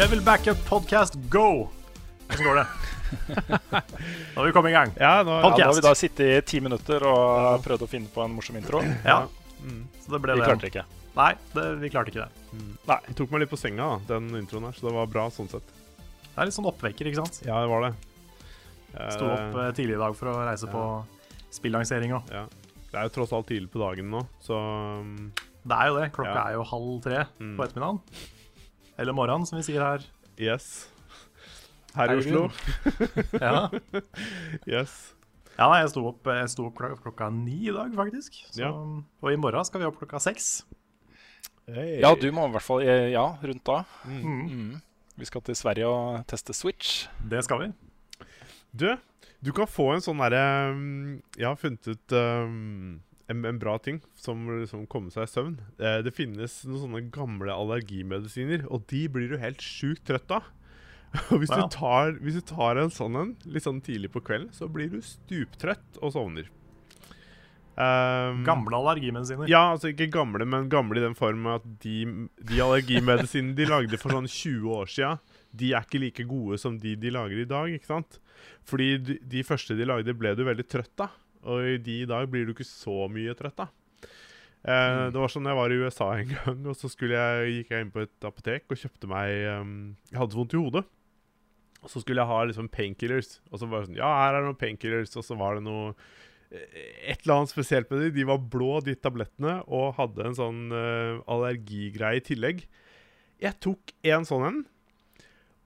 Level Backup Podcast Go! Hvordan går det? Nå har vi kommet i gang. Ja, nå, Podcast. Ja, nå har vi da sittet i ti minutter og prøvd å finne på en morsom intro. Ja, så det ble Vi det. klarte ikke. Nei, det, vi klarte ikke det. Nei, det tok meg litt på senga, den introen her, så det var bra sånn sett. Det er litt sånn oppvekker, ikke sant? Ja, det var det. Sto opp eh, tidlig i dag for å reise ja. på spillansering òg. Ja. Det er jo tross alt tidlig på dagen nå, så um, Det er jo det. Klokka Ja. er jo halv tre Mm. på ettermiddagen. Eller morgenen, som vi sier her. yes. Her i Oslo. Ja, Yes. ja nei, jeg sto opp, jeg sto opp klokka, klokka ni i dag, faktisk. Så, Ja. Og i morgen skal vi opp klokka seks. Hey. Ja, du må i hvert fall eh, Ja, rundt da. Mm. Mm. Mm. Vi skal til Sverige og teste Switch. Det skal vi. Du, du kan få en sånn derre um, Jeg har funnet ut um, en, en bra ting som liksom komme seg i søvn. Eh, det finnes noen sånne gamle allergimedisiner, og de blir du helt sjukt trøtt av. Og hvis, Ja. du tar, hvis du tar en sånn en litt sånn tidlig på kvelden, så blir du stuptrøtt og sovner. Um, Gamle allergimedisiner. Ja, altså ikke gamle, men gamle i den form at de, de allergimedisinene de lagde for sånn 20 år sia, de er ikke like gode som de de lager i dag. ikke sant? Fordi de, de første de lagde, ble du veldig trøtt av. Og i de i dag blir du ikke så mye trøtt da. Eh, Det var sånn jeg var i USA en gang, og så jeg, gikk jeg inn på et apotek og kjøpte meg um, Jeg hadde så vondt i hodet. Og så skulle jeg ha liksom painkillers. Og så var det sånn Ja, her er noen painkillers. Og så var det noe et eller annet spesielt med dem. De var blå, de tablettene, og hadde en sånn uh, allergigreie i tillegg. Jeg tok en sånn en,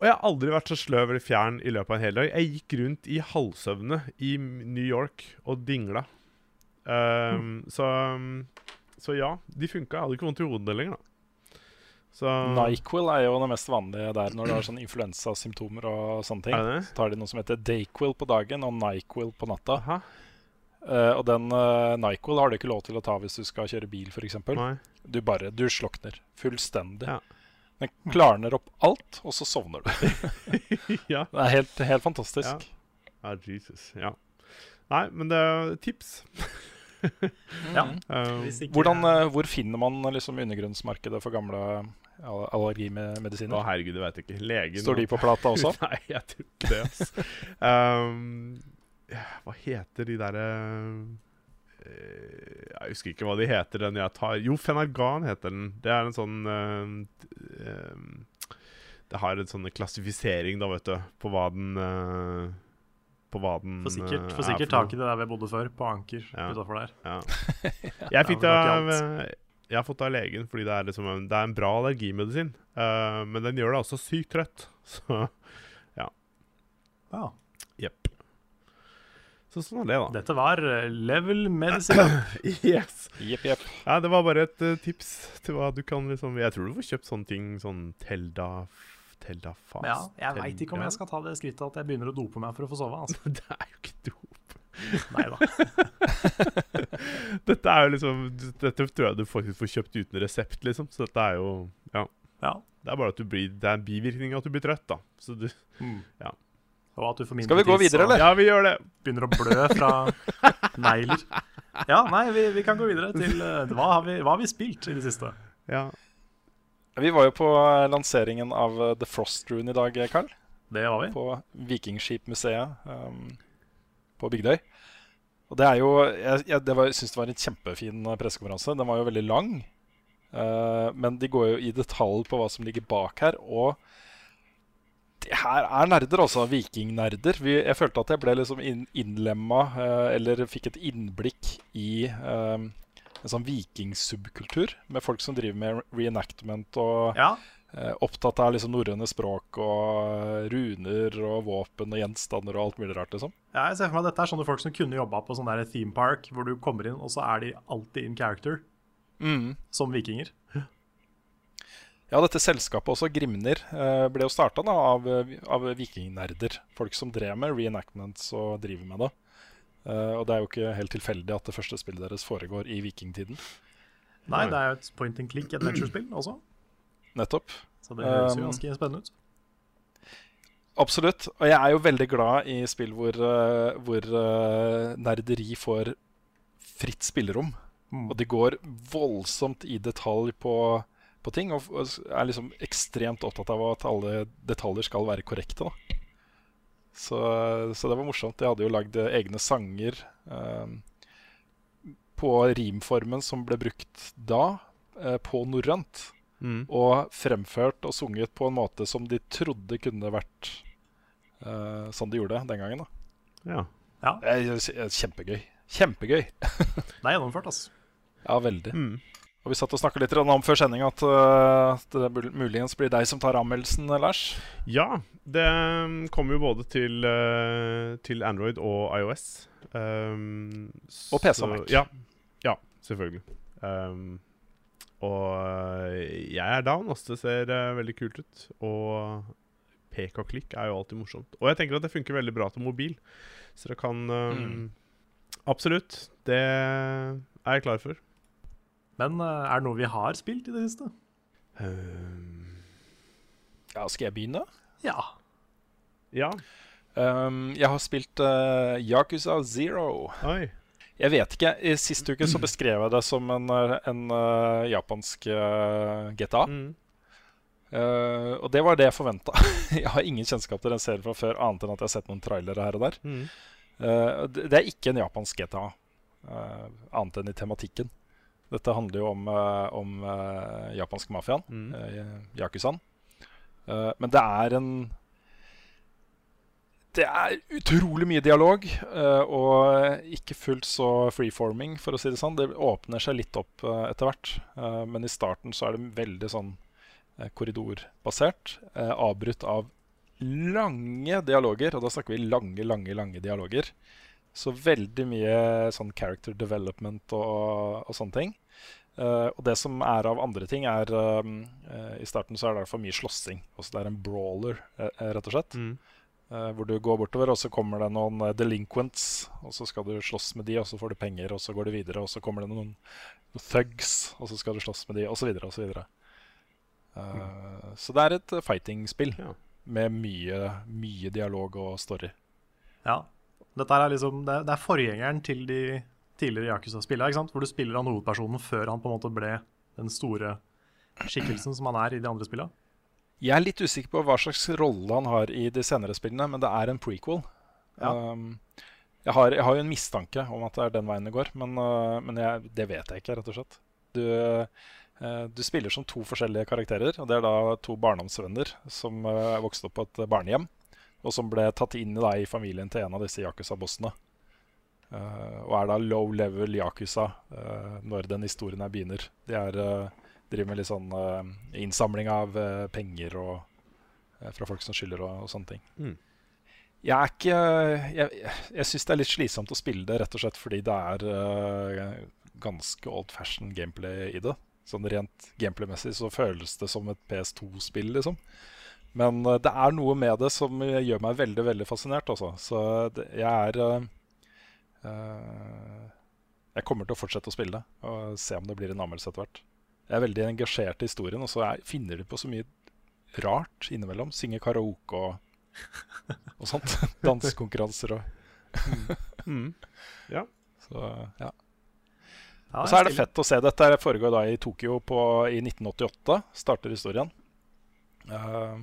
og jeg har aldri vært så sløv eller fjern i løpet av en hel dag. Jeg gikk rundt i halvsøvne i New York og dingla. Um, så, så ja, de funka. Jeg hadde ikke vondt i hodet lenger, da. Så Nyquil er jo det mest vanlige der når du har sånn influensasymptomer og sånne ting. Så tar de noe som heter Dayquil på dagen og Nyquil på natta. Eh, og den uh, Nyquil har du ikke lov til å ta hvis du skal kjøre bil, f.eks. Du bare du slokner fullstendig. Ja. Den klarner opp alt, og så sovner du. ja. Det er helt, helt fantastisk. ja, Jesus. Ja. Nei, men det er tips. Ja. Ikke- Hvordan, eh, hvor finner man liksom undergrunnsmarkedet for gamle allergimedisiner? Å, herregud, jeg vet ikke. Legen Står de på plata også? Nei, jeg tror ikke det. Altså. um, hva heter de derre eh, Jeg husker ikke hva de heter, den jeg tar. Jo, Fenergan heter den. Det er en sånn eh, eh, Det har en sånn klassifisering, da, vet du, på hva den eh, På hva den Får sikkert, for er sikkert tak i det der vi bodde før, på Anker Ja. utafor der. Ja. Ja, Jeg fikk det av eh, Jeg har fått det av legen fordi det er, liksom en, det er en bra allergimedisin. Eh, men den gjør deg også sykt trøtt. Så Ja. jepp. Så sånn er det, da. Dette var eh, Level Medicine. Yes. Yep, yep. Ja, det var bare et uh, tips til hva du kan liksom Jeg tror du får kjøpt sånne ting sånn Telda Telda Fast. Men ja, jeg veit ikke om jeg skal ta det skrittet at jeg begynner å dope meg for å få sove. Altså. Det er jo ikke dop. Nei da. Dette er jo liksom Dette tror jeg du faktisk får kjøpt uten resept, liksom. Så dette er jo Ja. Ja. Det er bare at du blir Det er en bivirkning at du blir trøtt, da. Så du Mm. Ja. Og at du får Skal vi gå videre, eller? Ja, vi gjør det. Begynner å blø fra negler. Ja, nei, vi, vi kan gå videre til uh, hva, har vi, hva har vi spilt i det siste? Ja. Vi var jo på eh, lanseringen av eh, The Frost Rune i dag, Carl. Det var vi. På Vikingskipmuseet um, på Bygdøy. Og det er jo Jeg, jeg det var- syns det var en kjempefin pressekonferanse. Den var jo veldig lang. Uh, men de går jo i detalj på hva som ligger bak her. Og her er nerder, altså. Vikingnerder. Vi, jeg følte at jeg ble liksom innlemma, eh, eller fikk et innblikk i eh, en sånn vikingsubkultur. Med folk som driver med reenactment og Ja, uh, opptatt av liksom norrøne språk og runer og våpen og gjenstander og alt mulig rart. liksom. ja, jeg ser for meg at dette er sånne folk som kunne jobba på sånn der theme park, hvor du kommer inn, og så er de alltid in character, som vikinger. Ja, dette selskapet også, Grimnir, eh, ble jo starta av, av vikingnerder. Folk som drev med reenactments og driver med det. Eh, og det er jo ikke helt tilfeldig at det første spillet deres foregår i vikingtiden. Nei, det er jo et point and click adventure-spill også, Nettopp. så det høres jo Um, ganske spennende ut. Absolutt. Og jeg er jo veldig glad i spill hvor, eh, hvor nerderi får fritt spillerom. Mm. Og de går voldsomt i detalj på, på ting. Og er liksom ekstremt opptatt av at alle detaljer skal være korrekte. da så, så, det var morsomt. Jeg hadde jo lagd egne sanger eh, på rimformen som ble brukt da, eh, på norrønt. Mm. Og fremført og sunget på en måte som de trodde kunne vært eh, sånn de gjorde den gangen. da Ja, ja. Kjempegøy. Kjempegøy. det er gjennomført, altså. Ja, veldig. Mm. Og Vi satt og snakka litt om før sending at, uh, det muligens blir deg som tar anmeldelsen, Lars? Ja, det kommer jo både til, uh, til Android og iOS. Um, og PC og Mac. Ja, ja selvfølgelig. Um, og uh, jeg er down. Altså, det ser veldig kult ut. Og pek og klikk er jo alltid morsomt. Og jeg tenker at det funker veldig bra til mobil. Så det kan um, mm. Absolutt. Det er jeg klar for. Men uh, er det noe vi har spilt i det siste? Um, ja, skal jeg begynne? Ja. Ja. Um, jeg har spilt uh, Yakuza Zero. Oi. Jeg vet ikke. I Sist uke så beskrev jeg det som en, eh, en uh, japansk GTA. Mm. Uh, og det var det jeg forventa. jeg har ingen kjennskap til den serien fra før, annet enn at jeg har sett noen trailere her og der. Mm. Uh, det, det, er ikke en japansk GTA, uh, annet enn i tematikken. Dette handler jo om, uh, om uh, japansk mafiaen, mm. uh, yakuzaen. men det er en Det er utrolig mye dialog, og ikke fullt så freeforming, for å si det sånn. Det åpner seg litt opp etter hvert, men i starten så er det veldig sånn korridorbasert. avbrutt av lange dialoger, og da snakker vi lange, lange, lange dialoger. Så veldig mye sånn character development og, og sånne ting. Uh, og det som er av andre ting, er uh, uh, I starten så er det for mye slåssing. Altså det er en brawler, rett og slett. Mm. hvor du går bortover, og så kommer det noen delinquents. Og så skal du slåss med de, og så får du penger, og så går du videre. Og så kommer det noen, noen thugs, og så skal du slåss med de, osv. osv. Så, så, mm. så det er et fighting-spill ja. med mye, mye dialog og story. Ja. Dette er liksom, det, det er forgjengeren til de tidligere Yakuza-spillene, hvor du spiller han hovedpersonen før han på en måte ble den store skikkelsen som han er i de andre spillene? Jeg er litt usikker på hva slags rolle han har i de senere spillene, men det er en prequel. Ja. Um, jeg, har, jeg, har, jo en mistanke om at det er den veien det går, men, uh, men jeg, det vet jeg ikke, rett og slett. Du, uh, du, spiller som to forskjellige karakterer, og det er da to barndomsvenner som uh, vokste opp på et barnehjem, og som ble tatt inn i, da, i familien til en av disse Yakuza-bossene. Uh, og er da low level Yakuza uh, når den historien her begynner. De er, uh, driver med litt sånn innsamling av penger og, fra folk som skylder og, og sånne ting. Mm. Jeg er ikke Jeg, jeg syns det er litt slitsomt å spille det rett og slett fordi det er ganske old fashion gameplay i det. Sånn Rent gameplay-messig så føles det som et PS2-spill, liksom. Men det er noe med det som gjør meg veldig veldig fascinert. Også. Så det, jeg er Eh, jeg kommer til å fortsette å spille det og se om det blir en anmeldelse etter hvert. Jeg er veldig engasjert i historien, og så er, finner du på så mye rart innimellom. Synge karaoke og, og sånt. Dansekonkurranser og mm. Ja. Så, ja. Og så er det fett å se. Dette foregår da i Tokyo på, i 1988. Starter historien. Uh,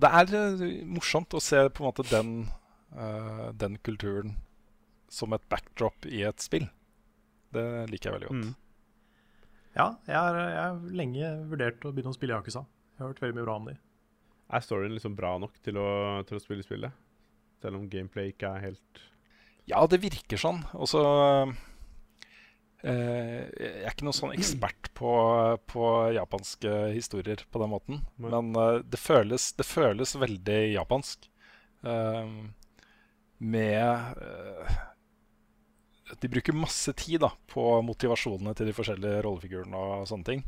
det er uh, morsomt å se på en måte den, uh, den kulturen som et backdrop i et spill. Det liker jeg veldig godt. Mm. Ja, jeg har, lenge vurdert å begynne å spille Yakuza. Jeg har hørt veldig mye bra om de. Er storyen liksom bra nok til å, til å spille spillet? Selv om gameplay ikke er helt Ja, det virker sånn. Og så eh, Jeg er ikke noen sånn ekspert på, på, japanske historier på den måten. Men eh, det, føles, det, føles, veldig japansk. Eh, med eh, de bruker masse tid da, på motivasjonene til de forskjellige rollefigurene. Og sånne ting.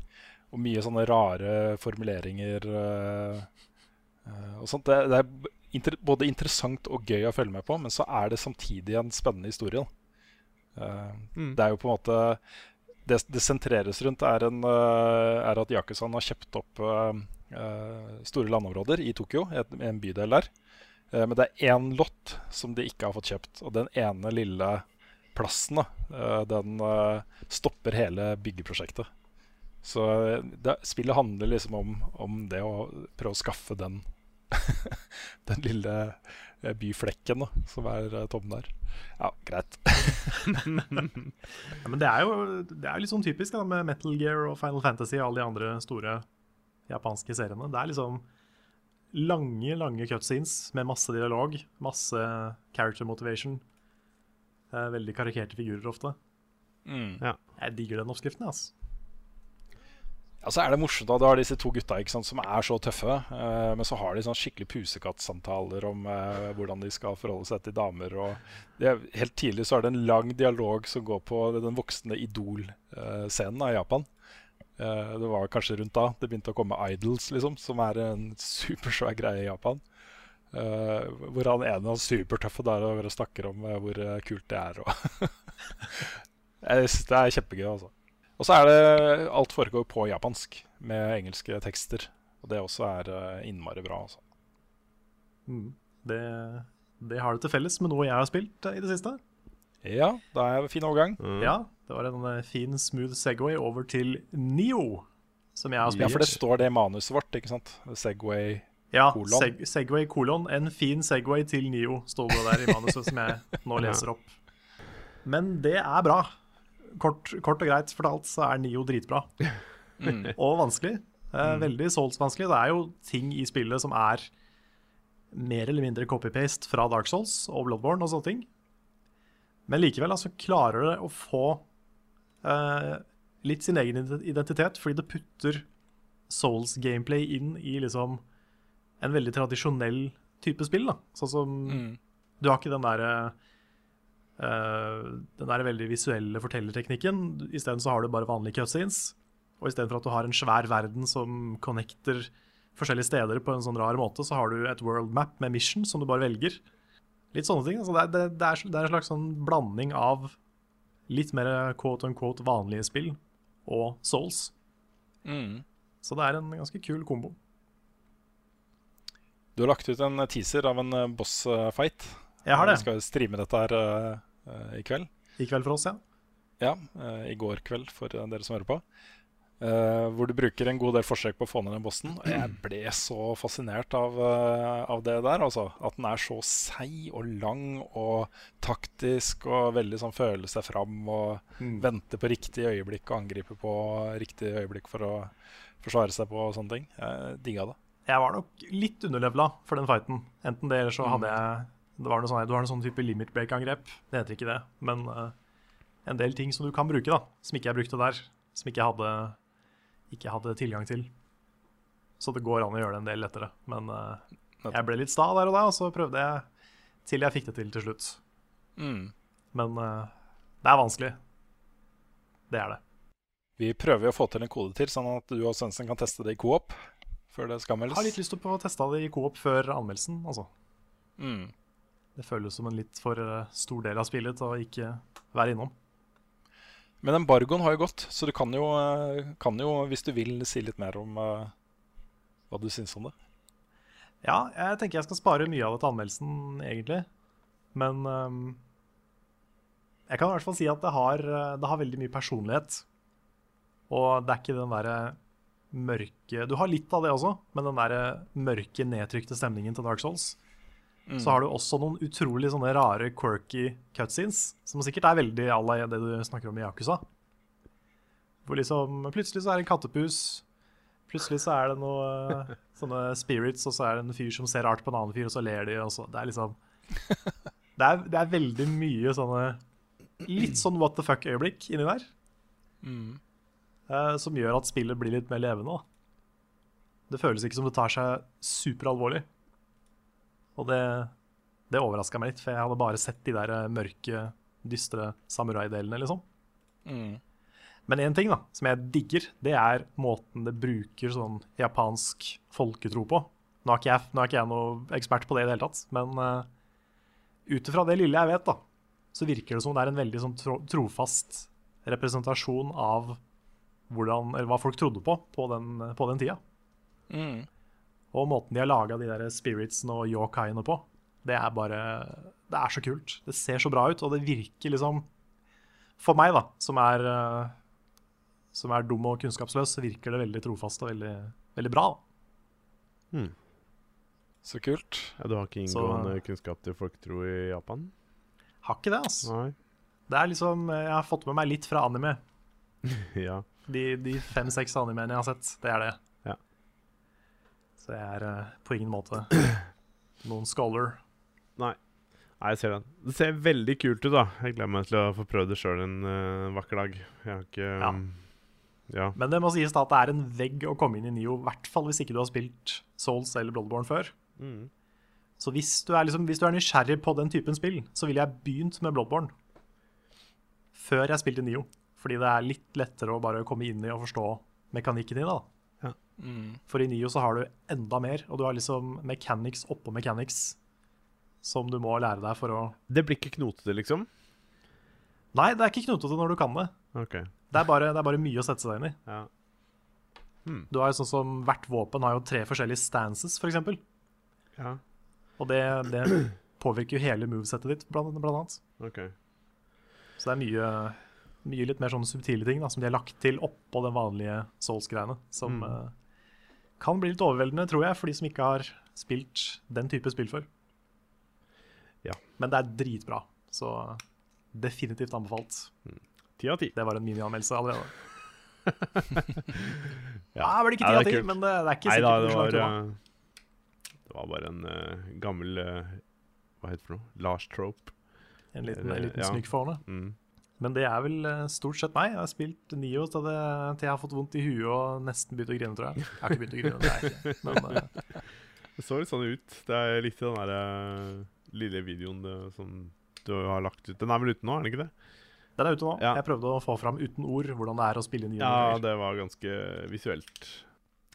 Og mye sånne rare formuleringer uh, uh, og sånt. Det, det er både interessant og gøy å følge med på, men så er det samtidig en spennende historie. Uh, mm. Det er jo på en måte Det det sentreres rundt, er, en, er at Yakuzaen har kjøpt opp store landområder i Tokyo, en bydel der. men det er én lott som de ikke har fått kjøpt. Og den ene lille plassen, da, eh, den eh, stopper hele byggeprosjektet. Så eh, det, spillet handler liksom om, om det å prøve å skaffe den Den lille byflekken da, som er Tom der. Ja, greit. Ja, men det er jo det er litt sånn typisk da, med Metal Gear og Final Fantasy og alle de andre store japanske seriene. Det er liksom lange, lange cutscenes med masse dialog, masse character motivation. Eh, veldig karikerte figurer ofte. Mm. Jeg digger den oppskriften. Altså. Ja, så er det morsomt at du har disse to gutta ikke sant, som er så tøffe. eh, men så har de sånn skikkelig pusekattsamtaler om eh, hvordan de skal forholde seg til damer. Og det er, helt tidlig så er det en lang dialog som går på den voksende Idol-scenen av Japan. Eh, det var kanskje rundt da det begynte å komme Idols, liksom, som er en supersvær greie i Japan. Eh, hvor han ene er supertøffe der og snakker om eh, hvor eh, kult det er. Og Jeg synes det er kjempegøy. altså og så er det alt foregår på japansk med engelske tekster. Og det også er innmari bra. Altså. Mm. Det, det har det til felles med noe jeg har spilt i det siste. Ja, da er det fin overgang. Mm. Ja, Det var en fin, smooth Segway over til Neo, som jeg har spilt. Ja, for det står det i manuset vårt, ikke sant? Segway. Ja, kolon. seg Segway kolon. En fin Segway til Nio, står det der i manuset, som jeg nå leser opp. Men det er bra. Kort, kort og greit fortalt så er Nio dritbra. Mm. Og vanskelig. Eh, Veldig Souls-vanskelig. Det er jo ting i spillet som er mer eller mindre copy-paste fra Dark Souls og Bloodborne og sånne ting. Men likevel altså, klarer det å få eh, litt sin egen identitet, fordi det putter Souls-gameplay inn i liksom en veldig tradisjonell type spill. da. Sånn som Mm. Du har ikke den derre uh, Den der veldig visuelle fortellerteknikken. Isteden så har du bare vanlige cutscenes. Og istedenfor at du har en svær verden som connecter forskjellige steder på en sånn rar måte, så har du et world map med mission som du bare velger. Litt sånne ting. Altså det, er, det, er, det er en slags sånn blanding av litt mer quote unquote vanlige spill og Souls. Mm. Så det er en ganske kul kombo. Du har lagt ut en teaser av en eh, boss-fight. Jeg har det. Vi skal streame dette her eh, i kveld. I kveld for oss, ja. Ja, uh, i går kveld for dere som hører på. Uh, hvor du bruker en god del forsøk på å få ned den bossen. Og jeg ble så fascinert av, av det der. Altså. At den er så seig og lang og taktisk og veldig sånn føle seg fram og vente på riktig øyeblikk og angripe på riktig øyeblikk for å forsvare seg på og sånne ting. Jeg digga det. Jeg var nok litt underlevela for den fighten. Enten det, eller så hadde jeg det var noe sånn, Du har en sånn type limit break-angrep. Det heter ikke det, men uh, en del ting som du kan bruke, da, som ikke jeg brukte der. Som ikke jeg hadde, ikke hadde tilgang til. Så det går an å gjøre det en del lettere. Men uh, jeg ble litt sta der og da, og så prøvde jeg til jeg fikk det til til slutt. Mm. Men uh, det er vanskelig. Det er det. Vi prøver å få til en kode til, sånn at du og Svendsen kan teste det i coop. Før det skal Jeg har litt lyst til å få testa det i coop før anmeldelsen, altså. Mm. Det føles som en litt for eh, stor del av spillet å ikke være innom. Men embargoen har jo gått, så du kan jo, eh, kan jo hvis du vil, si litt mer om eh, hva du syns om det. Ja, jeg tenker jeg skal spare mye av det til anmeldelsen, egentlig. Men um, jeg kan i hvert fall si at det har, det har veldig mye personlighet. Og det er ikke den derre mørke Du har litt av det også, men den der mørke, nedtrykte stemningen til Dark Souls. Så har du også noen utrolig sånne rare, quirky cutscenes, som sikkert er veldig à la det du snakker om i Yakuza. Hvor liksom plutselig så er det en kattepus, plutselig så er det noe eh, sånne spirits, og så er det en fyr som ser rart på en annen fyr, og så ler de, og så Det er liksom Det er, det er veldig mye sånne litt sånn what the fuck-øyeblikk inni der, Mm. Eh, som gjør at spillet blir litt mer levende. Det føles ikke som det tar seg superalvorlig. Og det, det overraska meg litt, for jeg hadde bare sett de der eh, mørke, dystre samurai-delene, liksom. Mm. Men én ting da, som jeg digger, det er måten det bruker sånn japansk folketro på. Nå er ikke jeg, nå er ikke jeg noe ekspert på det i det hele tatt, men uh, ut ifra det lille jeg vet, da, så virker det som det er en veldig sånn tro, trofast representasjon av hvordan, eller hva folk trodde på på den, på den tida. Mm. Og måten de har laga de der spiritsene og yokaiene på, det er bare Det er så kult. Det ser så bra ut, og det virker liksom For meg, da, som er eh, som er dum og kunnskapsløs, så virker det veldig trofast og veldig, veldig bra. Hmm. Så kult. Ja, du har ikke Så- inngående kunnskap til folketro i Japan? Har ikke det, altså. Nei. Det er liksom, Jeg har fått med meg litt fra anime. Ja. De, de fem-seks animene jeg har sett, det er det. Ja. Så jeg er uh, på ingen måte noen scholar. Nei. Nei, jeg ser den. Det ser veldig kult ut, da. Jeg gleder meg til å få prøvd det sjøl en uh, vakker dag. Jeg har ikke Ja. um, ja. Men det må sies da at det er en vegg å komme inn i Nio, i hvert fall hvis ikke du har spilt Souls eller Bloodborne før. Mm. Så hvis du, er liksom, hvis du er nysgjerrig på den typen spill, så ville jeg begynt med Bloodborne før jeg spilte Nio. Fordi det er litt lettere å bare komme inn i og forstå mekanikken i det. da. Mm. For i Nio så har du enda mer, og du har liksom mechanics oppå mechanics som du må lære deg for å Det blir ikke knotete, liksom? Nei, det er ikke knotete når du kan det. OK. Det er bare, det er bare mye å sette seg inn i. Ja. Du har jo sånn som Hvert våpen har jo tre forskjellige stances, f.eks. For ja. og det, det påvirker jo hele movesettet ditt, blant, blant annet. OK. Så det er mye, mye litt mer sånne subtile ting da, som de har lagt til oppå den vanlige Souls-greiene. Som Mm. uh, kan bli litt overveldende, tror jeg, for de som ikke har spilt den type spill før. Ja. Men det er dritbra, så definitivt anbefalt. Ti av ti. Det var en minianmeldelse allerede. Ja. Ja, vel ikke Ja, ti det av ti, men det, det er ikke Nei sikkert da, det det var, uh, det var bare en uh, gammel Hva heter det for noe? Lars Trope. En liten, en liten ja. snykk for henne. Mm. Men det er vel eh, stort sett meg. Jeg har spilt Nio til, jeg har fått vondt i huet og nesten begynt å grine, tror jeg. Jeg har ikke begynt å grine, det er jeg ikke. Men uh... Det så litt sånn ut. Det er litt den der eh, lille videoen det, som du har lagt ut. Den er vel ute nå, er den ikke det? den er ute nå. Ja. Jeg prøvde å få fram uten ord hvordan det er å spille Nio. Ja, det var ganske visuelt.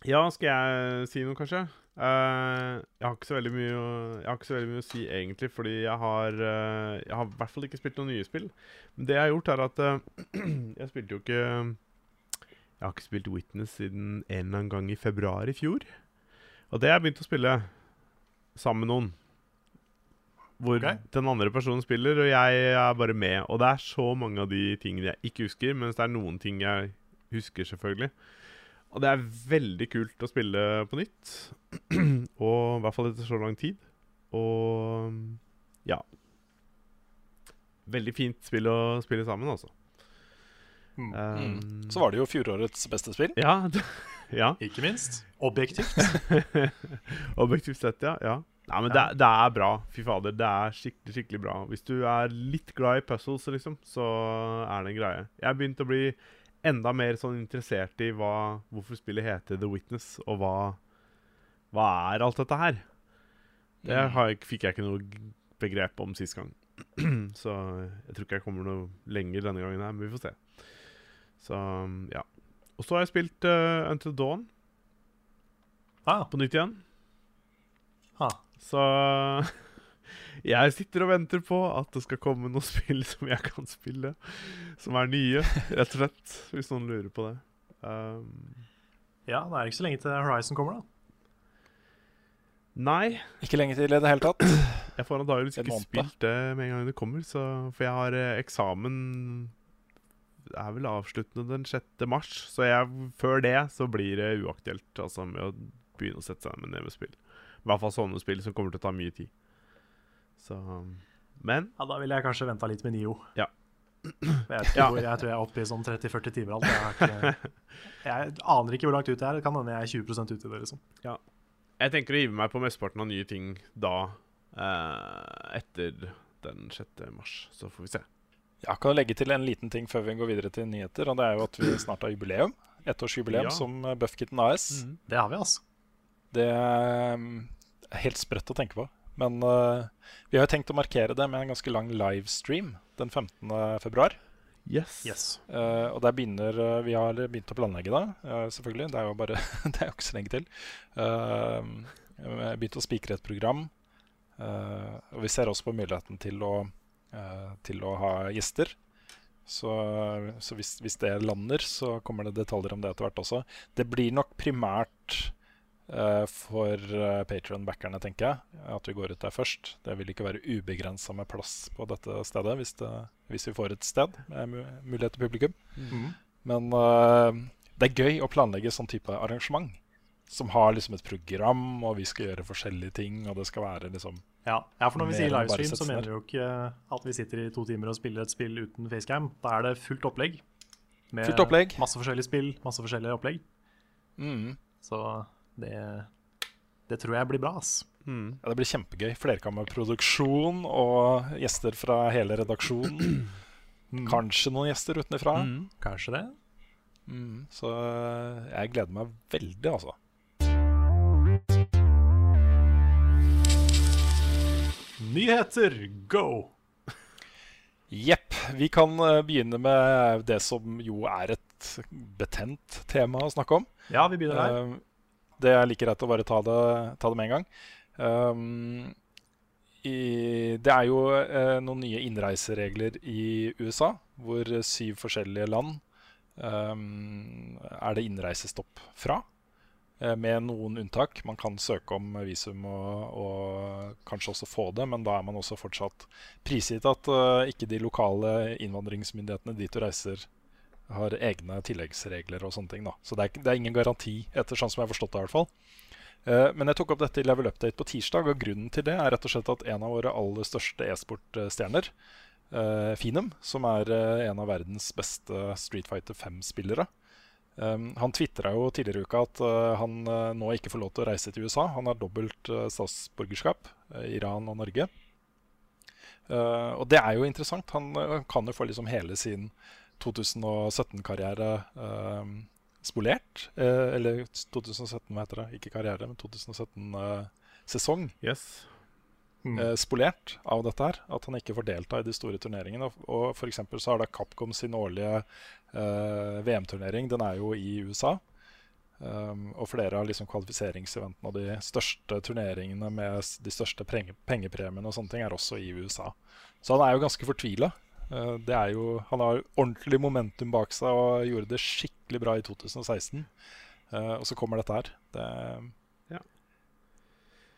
Ja, skal jeg si noe, kanskje? Eh, jeg, har ikke så veldig mye å, jeg har ikke så veldig mye å si, egentlig, fordi jeg har uh, Jeg har i hvert fall ikke spilt noen nye spill. Men det jeg har gjort, er at uh, Jeg spilte jo ikke Jeg har ikke spilt Witness siden en eller annen gang i februar i fjor. Og det har jeg begynt å spille sammen med noen. Hvor okay. den andre personen spiller, og jeg er bare med. Og det er så mange av de tingene jeg ikke husker, mens det er noen ting jeg husker, selvfølgelig. Og det er veldig kult å spille på nytt. og i hvert fall etter så lang tid. Og ja. Veldig fint spill å spille sammen, altså. Mm. Um, Så var det jo fjorårets beste spill. Ja. ja. Ikke minst. Objektivt. Objektivt sett, ja. ja. Nei, men det, er- det er bra. Fy fader, det er skikkelig skikkelig bra. Hvis du er litt glad i puzzles, liksom, så er det en greie. Jeg har begynt å bli enda mer sånn interessert i hva, hvorfor spillet heter The Witness, og hva, hva er alt dette her. Det Mm. har, jeg- fikk jeg ikke noe begrep om sist gang. så jeg tror ikke jeg kommer noe lenger denne gangen her, men vi får se. Så ja. Og så har jeg spilt uh, Until Dawn Ah, på nytt igjen. ah. Så jeg sitter og venter på at det skal komme noen spill som jeg kan spille. Som er nye, rett og slett. Hvis noen lurer på det. Um, Ja, det er ikke så lenge til Horizon kommer, da. nei, Ikke lenge til i det hele tatt. jeg får antakeligvis ikke måned. spilt det med en gang det kommer. Så, for jeg har eh, eksamen Det er vel avsluttende den 6. mars. Så jeg, før det så blir det uaktuelt altså, med å begynne å sette seg med ned med spill. I hvert fall sånne spill som kommer til å ta mye tid. Så Men Ja, Da ville jeg kanskje venta litt med Nio. Ja. Jeg, vet Ja. hvor, jeg tror jeg er oppe i sånn 30-40 timer alt. Jeg, ikke, jeg aner ikke hvor langt ut jeg er. Det kan hende jeg er 20% ute i det. liksom. Jeg tenker å hive meg på mesteparten av nye ting da, eh, etter den 6. mars. Så får vi se. Jeg kan legge til en liten ting før vi går videre til nyheter. Og det er jo at vi snart har jubileum. Ettårsjubileum Ja. som eh, Buffkitten AS. Det har vi, altså. Det um, er helt sprøtt å tenke på. Men uh, vi har jo tenkt å markere det med en ganske lang livestream den 15. februar. Yes. Yes. Uh, og der begynner uh, Vi har begynt å planlegge det, uh, selvfølgelig. Det er jo bare Det er jo ikke så lenge til. Uh, vi har begynt å spikre et program. Uh, og vi ser også på muligheten til å, uh, til å ha gjester. Så, så hvis, hvis det lander, så kommer det detaljer om det etter hvert også. Det blir nok primært uh, for uh, Patron-backerne, tenker jeg, at vi går ut der først. Det vil ikke være ubegrensa med plass på dette stedet hvis, det, hvis vi får et sted med mulighet til publikum. Mm. Men uh, det er gøy å planlegge sånn type arrangement. Som har liksom et program, og vi skal gjøre forskjellige ting. Og det skal være liksom Ja, ja for når vi sier livestream, så mener vi jo ikke at vi sitter i to timer og spiller et spill uten facecam. Da er det fullt opplegg. Med Fullt opplegg. masse forskjellige spill, masse forskjellige opplegg. mm, Så det, det tror jeg blir bra, ass. Mm. ja, Det blir kjempegøy. Flerkammerproduksjon og gjester fra hele redaksjonen. Kanskje noen gjester utenfra. Mm. Kanskje det. Mm, så uh, jeg gleder meg veldig, altså. Nyheter, go! Jepp. Vi kan uh, begynne med det som jo er et betent tema å snakke om. Ja, vi begynner der. Uh, det er like greit å bare ta det, ta det med en gang. Um, i, det er jo eh, noen nye innreiseregler i USA, hvor syv forskjellige land um, er det innreisestopp fra. uh, Med noen unntak. Man kan søke om visum og, og kanskje også få det, men da er man også fortsatt prisgitt at uh, ikke de lokale innvandringsmyndighetene dit du reiser, har egne tilleggsregler og sånne ting. da. Så det er, det er ingen garanti, etter sånn som jeg har forstått det. i hvert fall. Eh, men jeg tok opp dette i Level Update på tirsdag, og grunnen til det er rett og slett at en av våre aller største e-sportstjerner, eh, Finum, som er eh, en av verdens beste Street Fighter 5-spillere, um, han tvitra jo tidligere i uka at eh, han eh, nå ikke får lov til å reise til USA. Han har dobbelt eh, statsborgerskap, eh, Iran og Norge. Eh, og det er jo interessant. Han eh, kan jo få liksom hele sin 2017-karriere eh, spolert. Eh, eller 2017, hva heter det? Ikke karriere, men 2017-sesong. Yes. Mm. eh, spolert av dette her. At han ikke får delta i de store turneringene. Og, og for eksempel så har da Capcom sin årlige eh, VM-turnering. Den er jo i USA. Um, og flere av liksom kvalifiseringseventene og de største turneringene med de største penge pengepremiene og sånne ting er også i USA. Så han er jo ganske fortvila. Uh, det er jo, han har ordentlig momentum bak seg og gjorde det skikkelig bra i 2016. Uh, og så kommer dette her. Det,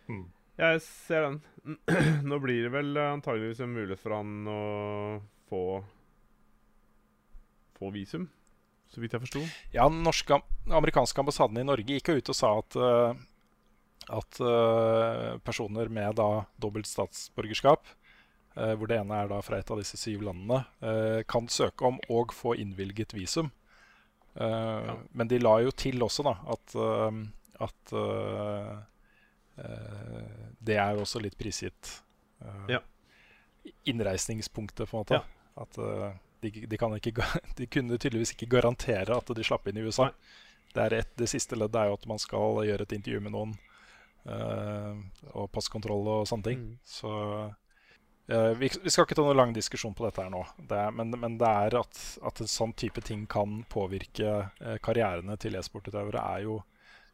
Mm. Jeg ser den. Nå blir det vel eh, antageligvis en mulighet for han å få Få visum, så vidt jeg forsto. Ja, den norske, amerikanske ambassaden i Norge gikk jo ut og sa at, uh, at uh, personer med da dobbelt statsborgerskap, eh, hvor det ene er da fra et av disse syv landene, eh, kan søke om og få innvilget visum. Eh, Men de la jo til også da at, eh, at eh, eh, det er også litt prisgitt eh, Ja. innreisningspunktet, på en måte. Ja. At eh, de, de, kan ikke, de kunne tydeligvis ikke garantere at de slapp inn i USA. Det, er et, det siste leddet er jo at man skal gjøre et intervju med noen. eh, og passkontroll og sånne ting. Mm. Så eh, vi, vi skal ikke ta noen lang diskusjon på dette her nå. Det men, men det er at, at en sånn type ting kan påvirke eh, karrierene til e-sportutøvere, er jo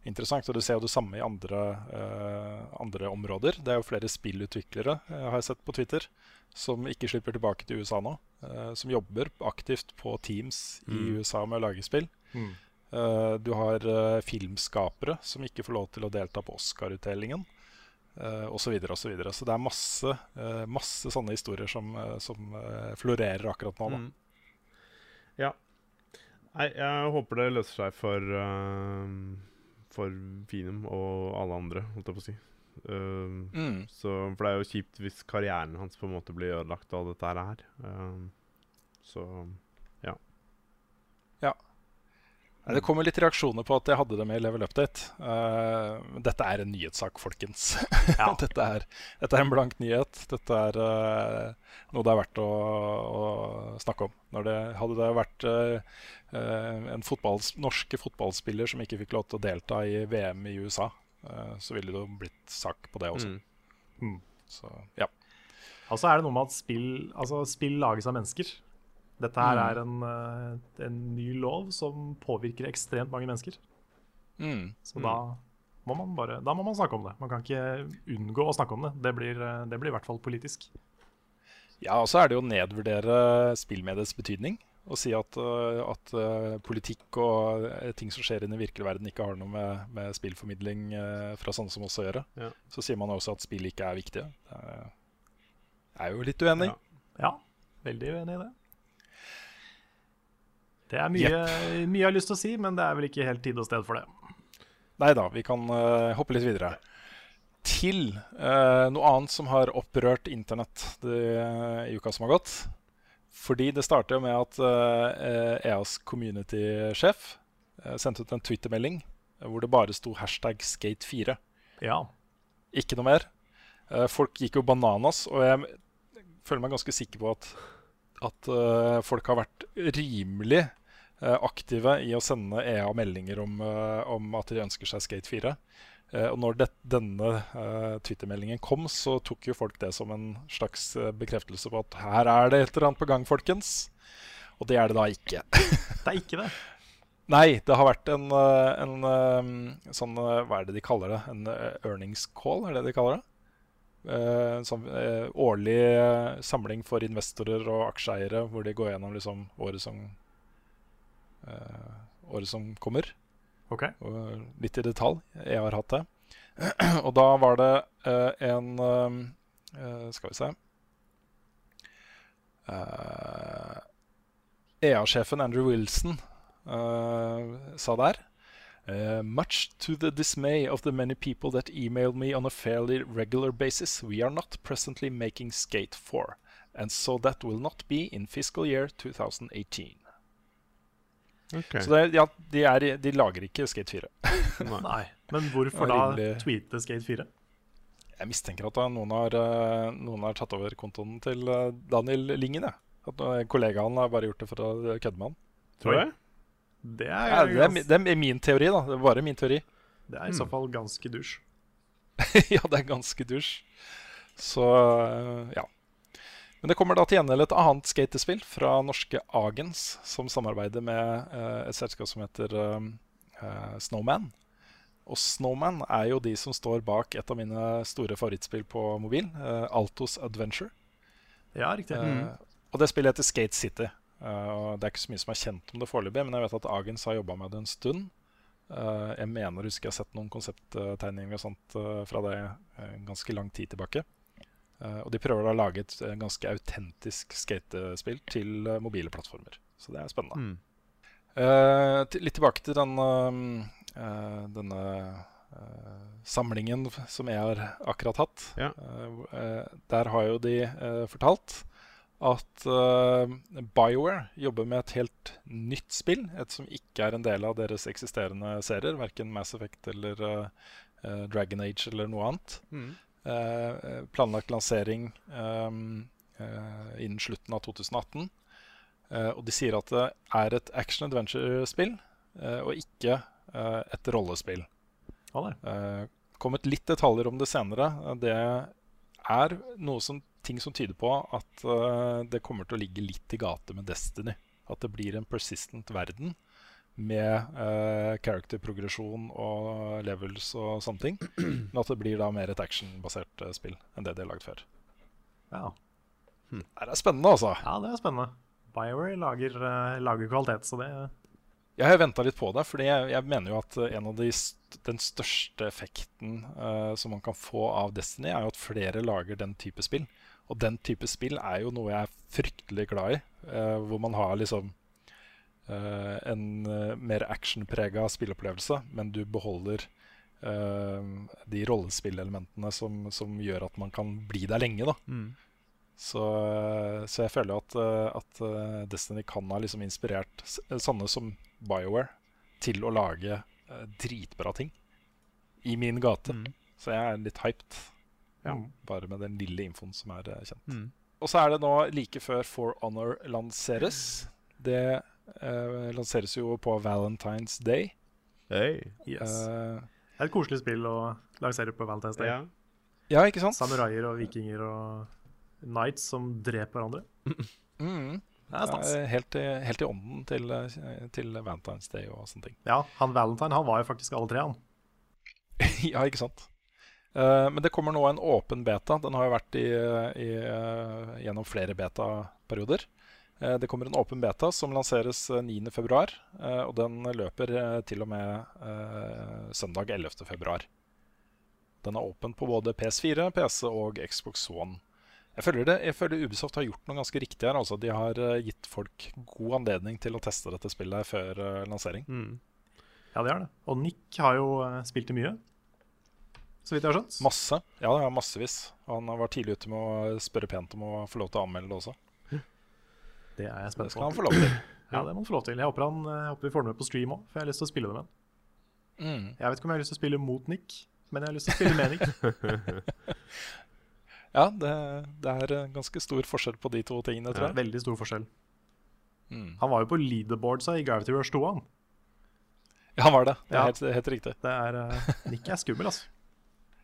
interessant. Og du ser jo det samme i andre, eh, andre områder. Det er jo flere spillutviklere, eh, har jeg sett på Twitter, som ikke slipper tilbake til USA nå. eh, som jobber aktivt på Teams i Mm. USA med å lage spill. Mm. Eh, du har eh, filmskapere som ikke får lov til å delta på Oscar-utdelingen. Uh, og så, videre, og så, videre. så det er masse, uh, masse sånne historier som, uh, som florerer akkurat nå. Mm. Ja. Nei, jeg håper det løser seg for For Finum og alle andre, holdt jeg på å si. Mm. så, for det er jo kjipt hvis karrieren hans på en måte blir ødelagt av dette her. Så Det kommer litt reaksjoner på at jeg hadde det med i Level Update. Uh, dette er en nyhetssak, folkens. Ja. dette, er, dette er en blank nyhet. Dette er uh, noe det er verdt å, å snakke om. Når det, hadde det vært uh, en fotballs, norske fotballspiller som ikke fikk lov til å delta i VM i USA, eh, så ville det jo blitt sak på det også. mm. Mm. Så ja. Altså er det noe med at spill, altså spill lages av mennesker. Dette her Mm. er en, eh, en ny lov som påvirker ekstremt mange mennesker. Mm. Så da, må man bare, da må man snakke om det. Man kan ikke unngå å snakke om det. Det blir, eh, det blir i hvert fall politisk. Ja, og så er det jo å nedvurdere spillmediets betydning. Og si at, øh, at politikk og ting som skjer i den virkelige verden, ikke har noe med, med spillformidling fra sånne som oss å gjøre. Ja. Så sier man også at spill ikke er viktige. Jeg er jo litt uenig. Ja. Ja, veldig uenig i det. Det er mye, mye jeg har lyst til å si, men det er vel ikke helt tid og sted for det. Nei da, vi kan uh, hoppe litt videre. Til uh, noe annet som har opprørt internett det, i uka som har gått. Fordi det starter jo med at eh, EAs community-sjef sendte ut en Twitter-melding hvor det bare sto hashtag skate4. Ja. Ikke noe mer. Folk gikk jo bananas, og jeg føler meg ganske sikker på at, at uh, folk har vært rimelig aktive i å sende EA meldinger om, eh, om at de ønsker seg Skate 4. Eh, og når det, denne uh, Twitter-meldingen kom, så tok jo folk det som en slags eh, bekreftelse på at her er det et eller annet på gang, folkens. Og det er det da ikke. Det er ikke det. Nei, det har vært en, eh, en eh, sånn eh, Hva er det de kaller det? En eh, earnings call, er det de kaller det? Eh, En sånn eh, årlig eh, samling for investorer og aksjeeiere, hvor de går gjennom liksom året som eh, Året som kommer, Ok. og litt i detalj. Jeg har hatt det. og da var det eh, en eh, Skal vi se Eh, EA-sjefen Andrew Wilson eh, sa der Uh, much to the dismay of the many people that emailed me on a fairly regular basis, we are not presently making Skate 4, and so that will not be in fiscal year 2018. Ok. Så det, ja, de, er, de lager ikke Skate 4. Nei. Men hvorfor da rimelig- tweete Skate 4? Jeg mistenker at da noen har, eh, noen har tatt over kontoen til eh, Daniel Lingen. Ja. At eh, kollegaen har bare gjort det for å kødde med han. Tror jeg. Det er, Ja, det, er, det er min teori, da. Det er bare min teori. det er i så fall ganske dusj. ja, det er ganske dusj. Så ja. Men det kommer da til gjengjeld et annet skatespill fra norske Agens, som samarbeider med øh, et selskap som heter øh, øh, Snowman. Og Snowman er jo de som står bak et av mine store favorittspill på mobil, øh, Altos Adventure. Ja, riktig. Mm. og det spillet heter Skate City. Eh, og det er ikke så mye som er kjent om det foreløpig, men jeg vet at Agens har jobba med det en stund. Eh, jeg mener husker jeg har sett noen konsepttegninger og sånt eh, fra det en ganske lang tid tilbake. Eh, og de prøver da å lage et ganske autentisk skatespill til uh, mobile plattformer. Så det er spennende. Mm. Eh, litt tilbake til den, denne samlingen som jeg har akkurat hatt. Ja. Der har jo de fortalt at BioWare jobber med et helt nytt spill. Et som ikke er en del av deres eksisterende serier. Verken Mass Effect eller Dragon Age eller noe annet. Mm. Eh, planlagt lansering eh, eh, innen slutten av 2018. Eh, og de sier at det er et action adventure-spill, eh, og ikke eh, et rollespill. Eh, kommet litt detaljer om det senere. Eh, Det er noe som, ting som tyder på at eh, det kommer til å ligge litt i gate med Destiny. At det blir en persistent verden med uh, character-progresjon og levels og sånne ting. Men at det blir da mer et actionbasert uh, spill enn det de har lagd før. Ja. Det er spennende, altså. ja, det er spennende. BioWare lager, uh, lager kvalitet, så det Jeg har venta litt på det, fordi jeg, jeg mener jo at eh, en av de st den største effekten uh, som man kan få av Destiny, er jo at flere lager den type spill. Og den type spill er jo noe jeg er fryktelig glad i. eh, hvor man har liksom eh, en uh, mer actionprega spillopplevelse, men du beholder eh, de rollespillelementene som, som gjør at man kan bli der lenge. da Mm. så, så jeg føler at, eh, at eh, Destiny kan ha liksom inspirert sånne som BioWare til å lage eh, dritbra ting i min gate. Mm. Så jeg er litt hyped, Ja. bare med den lille infoen som er eh, kjent. Mm. Og så er det nå like før For Honor lanseres. Det eh, lanseres jo på Valentine's Day. Hey. yes. Uh, Det er et koselig spill å lansere på Valentine's Day. Ja. ja, ikke sant? Samuraier og vikinger og knights som dreper hverandre. Mm. Det er stas. Eh, helt, i, helt i ånden til, til Valentine's Day og sånne ting. Ja, han Valentine han var jo faktisk alle tre, han. ja, ikke sant? Uh, men det kommer nå en åpen beta. Den har jo vært i, i, uh, gjennom flere beta-perioder. Eh, det kommer en åpen beta som lanseres eh, 9.2, uh, og den løper eh, til og med eh, søndag 11.2. Den er åpen på både PS4, PC og Xbox One. Jeg føler, det, jeg føler Ubisoft har gjort noe ganske riktig her. Altså. De har gitt folk god anledning til å teste dette spillet før lansering. Mm. Ja, det er det. Og Nick har jo spilt det mye. Så vidt jeg har skjønt. Masse. Ja, massevis. Han var tidlig ute med å spørre pent om å få lov til å anmelde det også. Det er jeg Det skal han få lov til. Ja, det må han få lov til. Jeg håper, han, jeg håper vi får det med på stream òg, for jeg har lyst til å spille det med ham. Mm. Jeg vet ikke om jeg har lyst til å spille mot Nick, men jeg har lyst til å spille med Nick. Ja, det, det er eh, ganske stor forskjell på de to tingene, tror jeg. Veldig stor forskjell. Mm. Han var jo på leaderboardsa i Gravity Rush 2, han. Ja, han var det. Det er Ja. helt, helt riktig. Det er, uh, Nick er skummel, altså.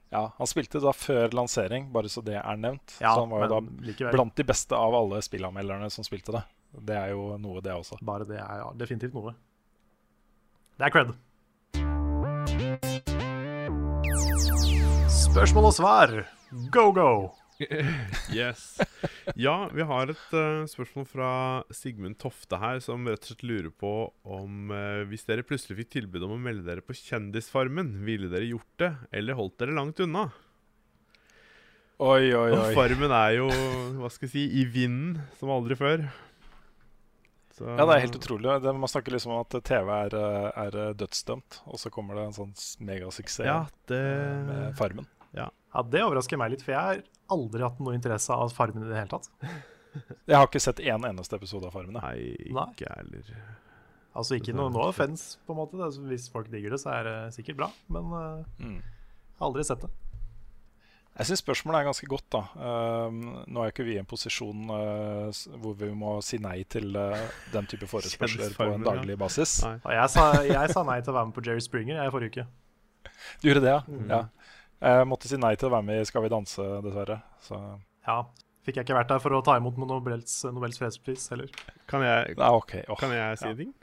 Ja, Han spilte da før lansering, bare så det er nevnt. Ja, så han var jo da likevel. blant de beste av alle spillanmelderne som spilte det. Det er jo noe, det også. Bare det er ja, definitivt noe. Det er cred. Spørsmål og svar. Go, go! Yes. Ja, vi har et uh, spørsmål fra Sigmund Tofte her, som rett og slett lurer på om uh, hvis dere plutselig fikk tilbud om å melde dere på Kjendisfarmen, ville dere gjort det, eller holdt dere langt unna? Oi, oi, Og oi. Farmen er jo, hva skal jeg si, i vinden som aldri før. Så, Ja, det er helt utrolig. Det, man snakker liksom om at TV er, eh, er dødsdømt, og så kommer det en sånn megasuksess Ja, det med Farmen. Ja, Det overrasker meg litt, for jeg har aldri hatt noe interesse av Farmen i det hele tatt. Jeg har ikke sett én eneste episode av Farmen. Nei, ikke heller. Altså ikke noe no offense, på en måte. Det, hvis folk digger det, så er det sikkert bra. Men uh, Mm. jeg har aldri sett det. Jeg syns spørsmålet er ganske godt. da. Um, nå er ikke vi i en posisjon uh, hvor vi må si nei til uh, den type forespørsler på en daglig basis. Ja. Jeg sa, jeg sa nei til å være med på Jerry Springer jeg, forrige uke. Du gjorde det, ja? Mm. ja. Jeg måtte si nei til å være med i Skal vi danse, dessverre. Så Ja, Fikk jeg ikke vært der for å ta imot Nobels, Nobels fredspris heller. Kan jeg, ja, okay. oh. kan jeg si Ja. ting?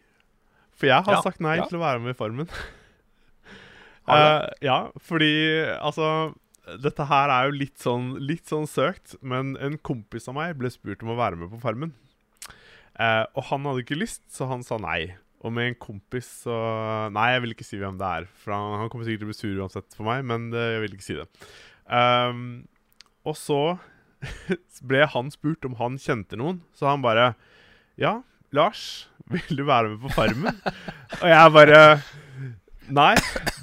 For jeg har Ja, sagt nei ja. til å være med i Formen. uh, Eh, ja, fordi altså Dette her er jo litt sånn, litt sånn søkt, men en kompis av meg ble spurt om å være med på Farmen. Uh, og han hadde ikke lyst, så han sa nei. Og med en kompis så Nei, jeg vil ikke si hvem det er. For han, han kommer sikkert til å bli sur uansett for meg, men det, jeg vil ikke si det. Um, og så ble han spurt om han kjente noen, så han bare Ja, Lars, vil du være med på Farmen? og jeg bare Nei,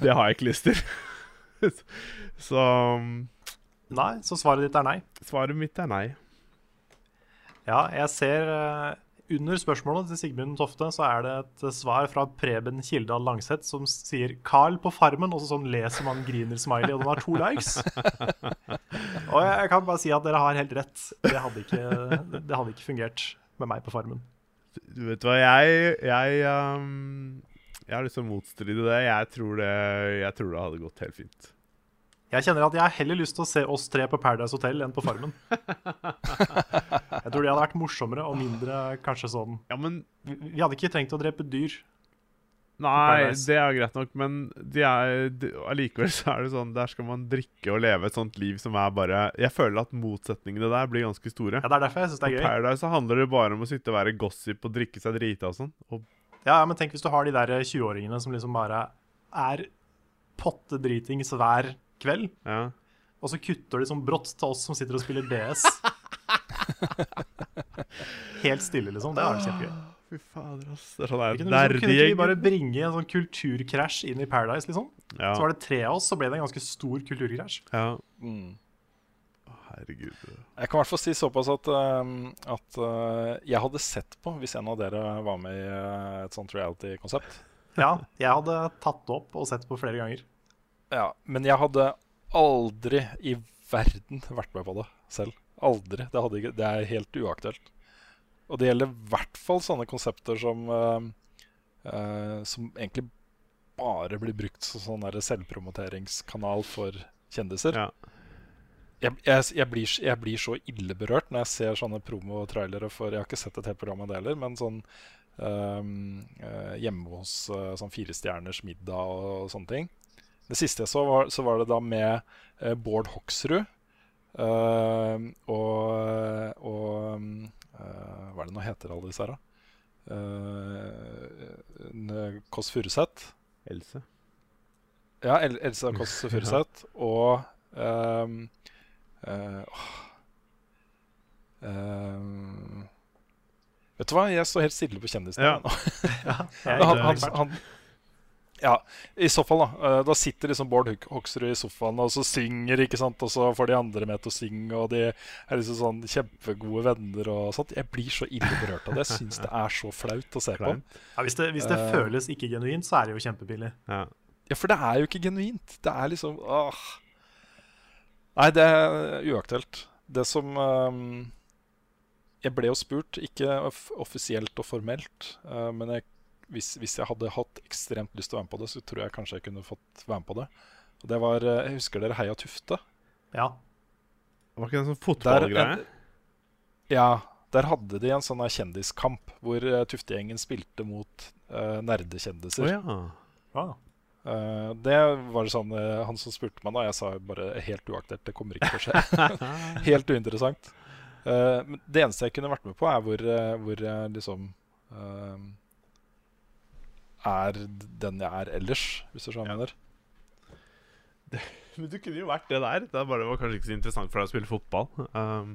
det har jeg ikke lyst til. så Nei, så svaret ditt er nei. svaret mitt er nei. Ja, jeg ser eh, Under spørsmålet til Sigmund Tofte så er det et svar fra Preben Kildal Langseth som sier 'Carl på Farmen', og så sånn leser man griner-smiley, og den har to likes. og jeg, jeg kan bare si at dere har helt rett. Det hadde ikke, det hadde ikke fungert med meg på Farmen. Du vet hva, jeg Jeg, um, jeg har lyst til å motstride det. Jeg tror det, jeg tror det hadde gått helt fint. Jeg kjenner at jeg har heller lyst til å se oss tre på Paradise Hotel enn på Farmen. Jeg tror det hadde vært morsommere og mindre kanskje sånn Ja, men Vi, vi hadde ikke trengt å drepe dyr. Nei, det er greit nok, men de er, de, allikevel så er det sånn Der skal man drikke og leve et sånt liv som er bare Jeg føler at motsetningene der blir ganske store. Ja, Det er derfor jeg synes det er gøy. På Paradise så handler det bare om å sitte og være gossip og drikke seg drita og sånn. Og Ja, men tenk hvis du har de der 20-åringene som liksom bare er pottedritings hver kveld, ja. og så kutter de sånn brått til oss som sitter og spiller DS. Helt stille, liksom. Det er kjempegøy. Fy fader, ass. Det er sånn der Kunne, liksom, kunne ikke vi bare bringe en sånn kulturkrasj inn i Paradise, liksom? Ja. Så var det tre av oss, så ble det en ganske stor kulturkrasj. ja. Mm. Herregud. Jeg kan i hvert fall si såpass at, um, at uh, jeg hadde sett på hvis en av dere var med i uh, et sånt reality-konsept. Ja, jeg hadde tatt det opp og sett på flere ganger. Ja, men jeg hadde aldri i verden vært med på det selv. Aldri. Det, ikke, det er helt uaktuelt. Og det gjelder i hvert fall sånne konsepter som uh, uh, Som egentlig bare blir brukt som sånn selvpromoteringskanal for kjendiser. Ja. Jeg, jeg, jeg, blir, jeg blir så ille berørt når jeg ser sånne promo-trailere for Jeg har ikke sett et helt program av det heller, men sånn um, eh, hjemme hos uh, sånn firestjerners middag og, sånne ting. Det siste jeg så, var, så var det da med eh, Bård Hoksrud eh, og, og eh, Hva er det nå heter alle disse her, da? Uh, Kåss Furuseth. Else. Ja, El Elsa Kåss Furuseth og ehm, eh, åh, Eh, vet du hva, jeg står helt stille på kjendisene Ja. nå. Ja, han, han, han, ja, i så fall, da. eh, Da sitter liksom Bård Hok- Hoksrud i sofaen og så synger, ikke sant? og så får de andre med til å synge, og de er liksom sånn kjempegode venner og sånt. Jeg blir så ille berørt av det. Jeg syns det er så flaut å se på. Ja, hvis det, hvis det uh, føles ikke genuint, så er det jo kjempebillig. Ja. Ja, for det er jo ikke genuint. Det er liksom åh. Nei, det er uaktuelt. Det som um, Jeg ble jo spurt, ikke offisielt og formelt, uh, men jeg, hvis, hvis jeg hadde hatt ekstremt lyst til å være med på det, så tror jeg kanskje jeg kunne fått være med på det. Og det var eh, Jeg husker dere Heia Tufte? Ja. Var ikke det en sånn fotballgreie? ja, der hadde de en sånn kjendiskamp hvor uh, Tuftegjengen spilte mot uh, nerdekjendiser. Oh, ja. Ah. Uh, det var sånn uh, Han som spurte meg da, jeg sa bare helt uaktuelt, det kommer ikke til å skje. helt uinteressant. Uh, men det eneste jeg kunne vært med på, er hvor, eh, hvor jeg liksom eh, er den jeg er ellers, hvis du skjønner. hva jeg mener. Men du kunne jo vært det der. Det bare var kanskje ikke så interessant for deg å spille fotball. Um,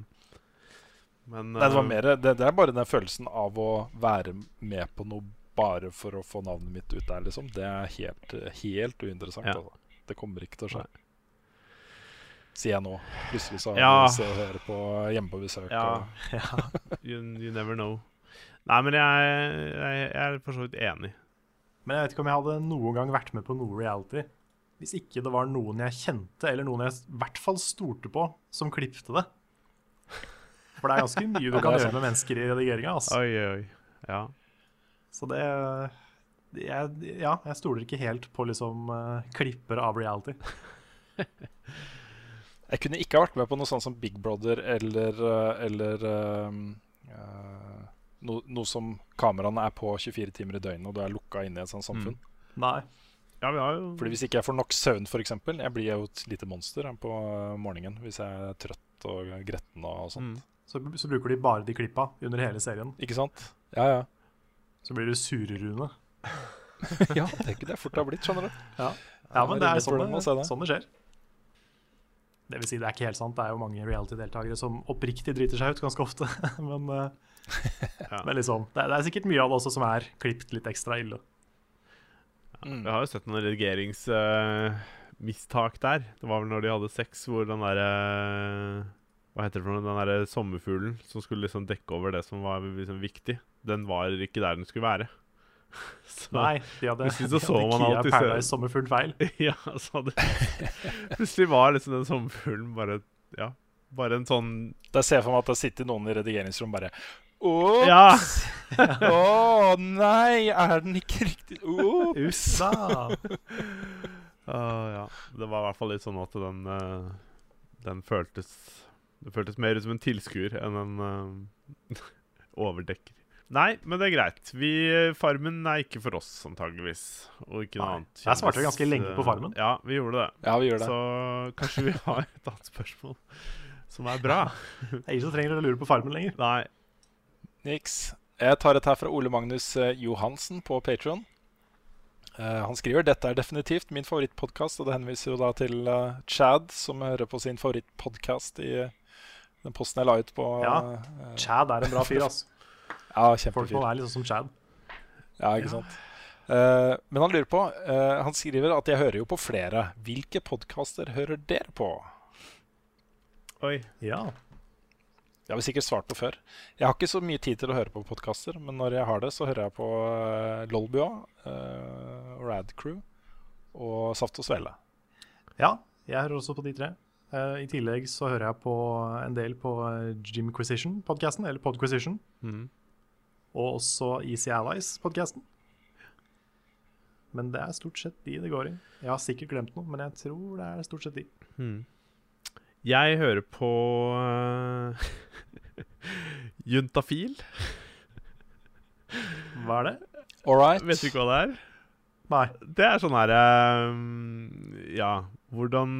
men Nei, det var um, mer det, det er bare den følelsen av å være med på noe bare for å få navnet mitt ut der, liksom. Det er helt, helt uinteressant. Ja. Altså. Det kommer ikke til å skje. Sier jeg nå. Plutselig så Ja. ser jeg hører på hjemme på besøk. Ja. Og, Ja. you, you never know. Nei, men jeg, jeg, jeg er for så vidt enig. Men jeg vet ikke om jeg hadde noen gang vært med på noe reality hvis ikke det var noen jeg kjente, eller noen jeg i hvert fall stolte på, som klipte det. For det er ganske mye du kan gjøre med mennesker i redigeringa. Altså. Oi, oi. Ja. Så det jeg, Ja, jeg stoler ikke helt på liksom uh, klippere av reality. Jeg kunne ikke ha vært med på noe sånt som Big Brother eller, eh, eller um, eh, no, noe som kameraene er på 24 timer i døgnet, og du er lukka inne i et sånt samfunn. Nei. ja, vi har jo Fordi Hvis ikke jeg får nok søvn, f.eks. Jeg blir jo et lite monster på eh, morgenen hvis jeg er trøtt og gretten og sånt. mm. Så, så bruker de bare de klippa under hele serien. Ikke sant? Ja, ja. Så blir du Surerune. ja, det er ikke det fort det har blitt, skjønner du. Ja, men det er sånn det. sånn det skjer. Det vil si, det er ikke helt sant. Det er jo mange reality-deltakere som oppriktig driter seg ut ganske ofte. men, eh, Ja. men liksom, det er, det er sikkert mye av det også som er klipt litt ekstra ille. Mm. Vi har jo sett noen redigeringsmistak der. Det var vel når de hadde sex, hvor den derre Hva heter det for noe? Den derre sommerfuglen som skulle liksom dekke over det som var liksom viktig, den var ikke der den skulle være. Så, Nei, de hadde, Plutselig så de så man Kia alltid se- Paradise sommerfugl feil. ja, så hadde Plutselig var liksom den sommerfuglen bare Ja, bare en sånn Da ser jeg for meg at det sitter noen i redigeringsrom bare Ops! Ja! Å nei, er den ikke riktig Ops! Ah, ja. Det var i hvert fall litt sånn at den eh, Den føltes Det føltes mer ut som en tilskuer enn en uh, overdekker. Nei, men det er greit. Vi, farmen er ikke for oss, antageligvis. Og ikke noe Nei. annet. Jeg svarte ganske lenge på eh, Farmen. Ja, vi gjorde det. Ja, vi gjør det. Så kanskje vi har et annet spørsmål som er bra. Det er ingen som trenger å lure på Farmen lenger. Nei. Niks. Jeg tar et her fra Ole Magnus eh, Johansen på Patron. han skriver dette er definitivt min favorittpodkast, og det henviser jo da til uh, Chad, som hører på sin favorittpodkast i uh, den posten jeg la ut på Ja. eh, Chad er en bra fyr, altså. Ja, kjempefyr. Folk må være litt sånn som Chad. Ja, ikke sant. Uh, men han lurer på uh, Han skriver at jeg hører jo på flere. Hvilke podkaster hører dere på? Oi. Ja. Det har vi sikkert svart på før. Jeg har ikke så mye tid til å høre på podkaster, men når jeg har det, så hører jeg på uh, Lolbua, uh, Rad Crew og Saft og Svele. ja, jeg hører også på de tre. Uh, I tillegg så hører jeg på en del på Jimquisition-podkasten, eller Podquisition. Mhm. Og også Easy Allies-podkasten. Men det er stort sett de det går i. Jeg har sikkert glemt noe, men jeg tror det er stort sett de. Hmm. Jeg hører på uh, Juntafil. Hva er det? All right. Vet du ikke hva det er? Nei. Det er sånn her eh, Ja, hvordan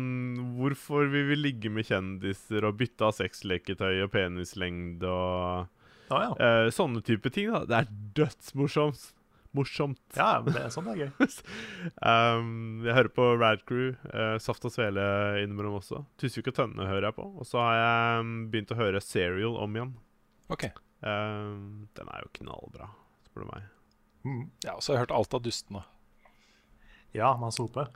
Hvorfor vi vil ligge med kjendiser og bytte av sexleketøy og penislengde og Å ja. uh, sånne type ting. da Det er dødsmorsomt. Morsomt. Ja, men det er sånn det er gøy. Um, jeg hører på Rad Crew, uh, Saft og Svele innimellom også. Tusvik og Tønne hører jeg på. Og så har jeg um, begynt å høre Serial om igjen. Ok. Um, den er jo knallbra, spør du meg. Mm. Ja, og så har jeg hørt alt av dustene. Ja, man soper.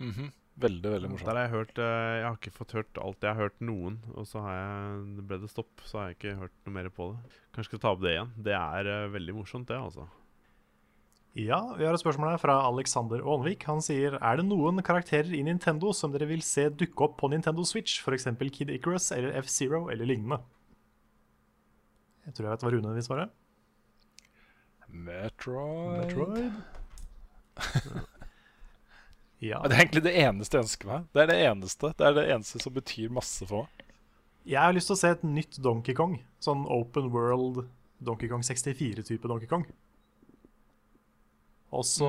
Mhm. Veldig, veldig morsomt. Der har jeg hørt eh, Jeg har ikke fått hørt alt. Jeg har hørt noen, og så har jeg, ble det stopp. Så har jeg ikke hørt noe mer på det. Kanskje skal ta opp det igjen. Det er eh, veldig morsomt, det, altså. Ja, vi har et spørsmål her fra Alexander Aanvik. Han sier Er det noen karakterer i Nintendo som dere vil se dukke opp på Nintendo Switch? F.eks. Kid Icarus eller F-Zero eller lignende? Jeg tror jeg vet hva Rune vil svare. Metroid. Metroid. ja. Det er egentlig det eneste jeg ønsker meg. Det er det eneste Det er det eneste som betyr masse for meg. Jeg har lyst til å se et nytt Donkey Kong. Sånn open world Donkey Kong 64-type Donkey Kong. Og så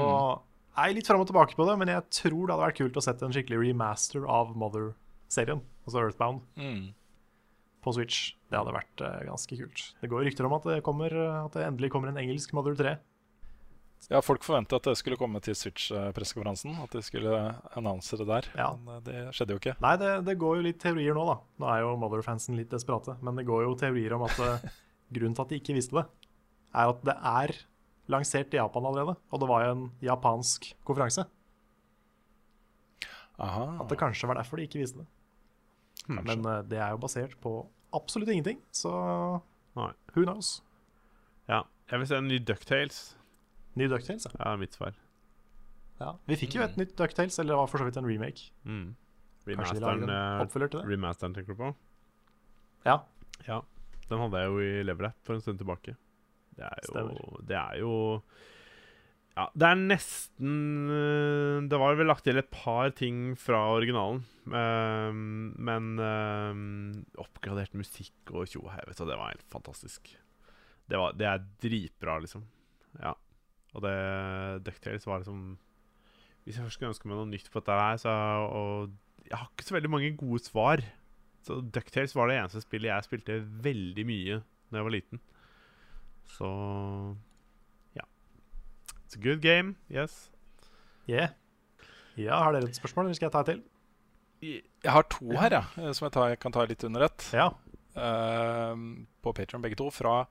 er jeg litt fram og tilbake på det, men jeg tror det hadde vært kult å sette en skikkelig remaster av Mother-serien, altså Earthbound, Mm. på Switch. Det hadde vært uh, ganske kult. Det går rykter om at det, kommer, at det endelig kommer en engelsk Mother 3. Ja, Folk forventa at det skulle komme til Switch-pressekonferansen. At de skulle annonse det der. Ja. Men eh, det skjedde jo ikke. Nei, det, det går jo litt teorier nå, da. Nå er jo Mother-fansen litt desperate, men det går jo teorier om at eh, grunnen til at de ikke visste det, er at det er lansert i Japan allerede, og det var jo en japansk konferanse. Aha. At det kanskje var derfor de ikke visste det. Men eh, det er jo basert på absolutt ingenting, så Nei. who knows? Ja. Jeg vil se en ny Ducktales. Ny Ducktales, ja. Ja, mitt svar. ja. Vi fikk jo et nytt Ducktales, eller det var for så vidt en remake. Mm. Remasteren, en eh, til det? remasteren tenker du på? Ja. Ja. Den hadde jeg jo i Leverett for en stund tilbake. Det er jo Stemmer. Det er jo Ja, det er nesten øh, Det var vel lagt til et par ting fra originalen. ehm, men ehm, oppgradert musikk og tjohei, vet du, det var helt fantastisk. Det, var, det er dritbra, liksom. Ja. Og det Ducktales var liksom Hvis jeg først skulle ønske meg noe nytt på dette her, så Og jeg har ikke så veldig mange gode svar. Så Ducktales var det eneste spillet jeg spilte veldig mye da jeg var liten. Så ja. It's a good game, yes. Yeah. Ja, har dere et spørsmål, eller skal jeg ta et til? Jeg har to her, ja, som jeg tar, kan ta litt under ett. Ja. Uh, på Patreon begge to. Fra,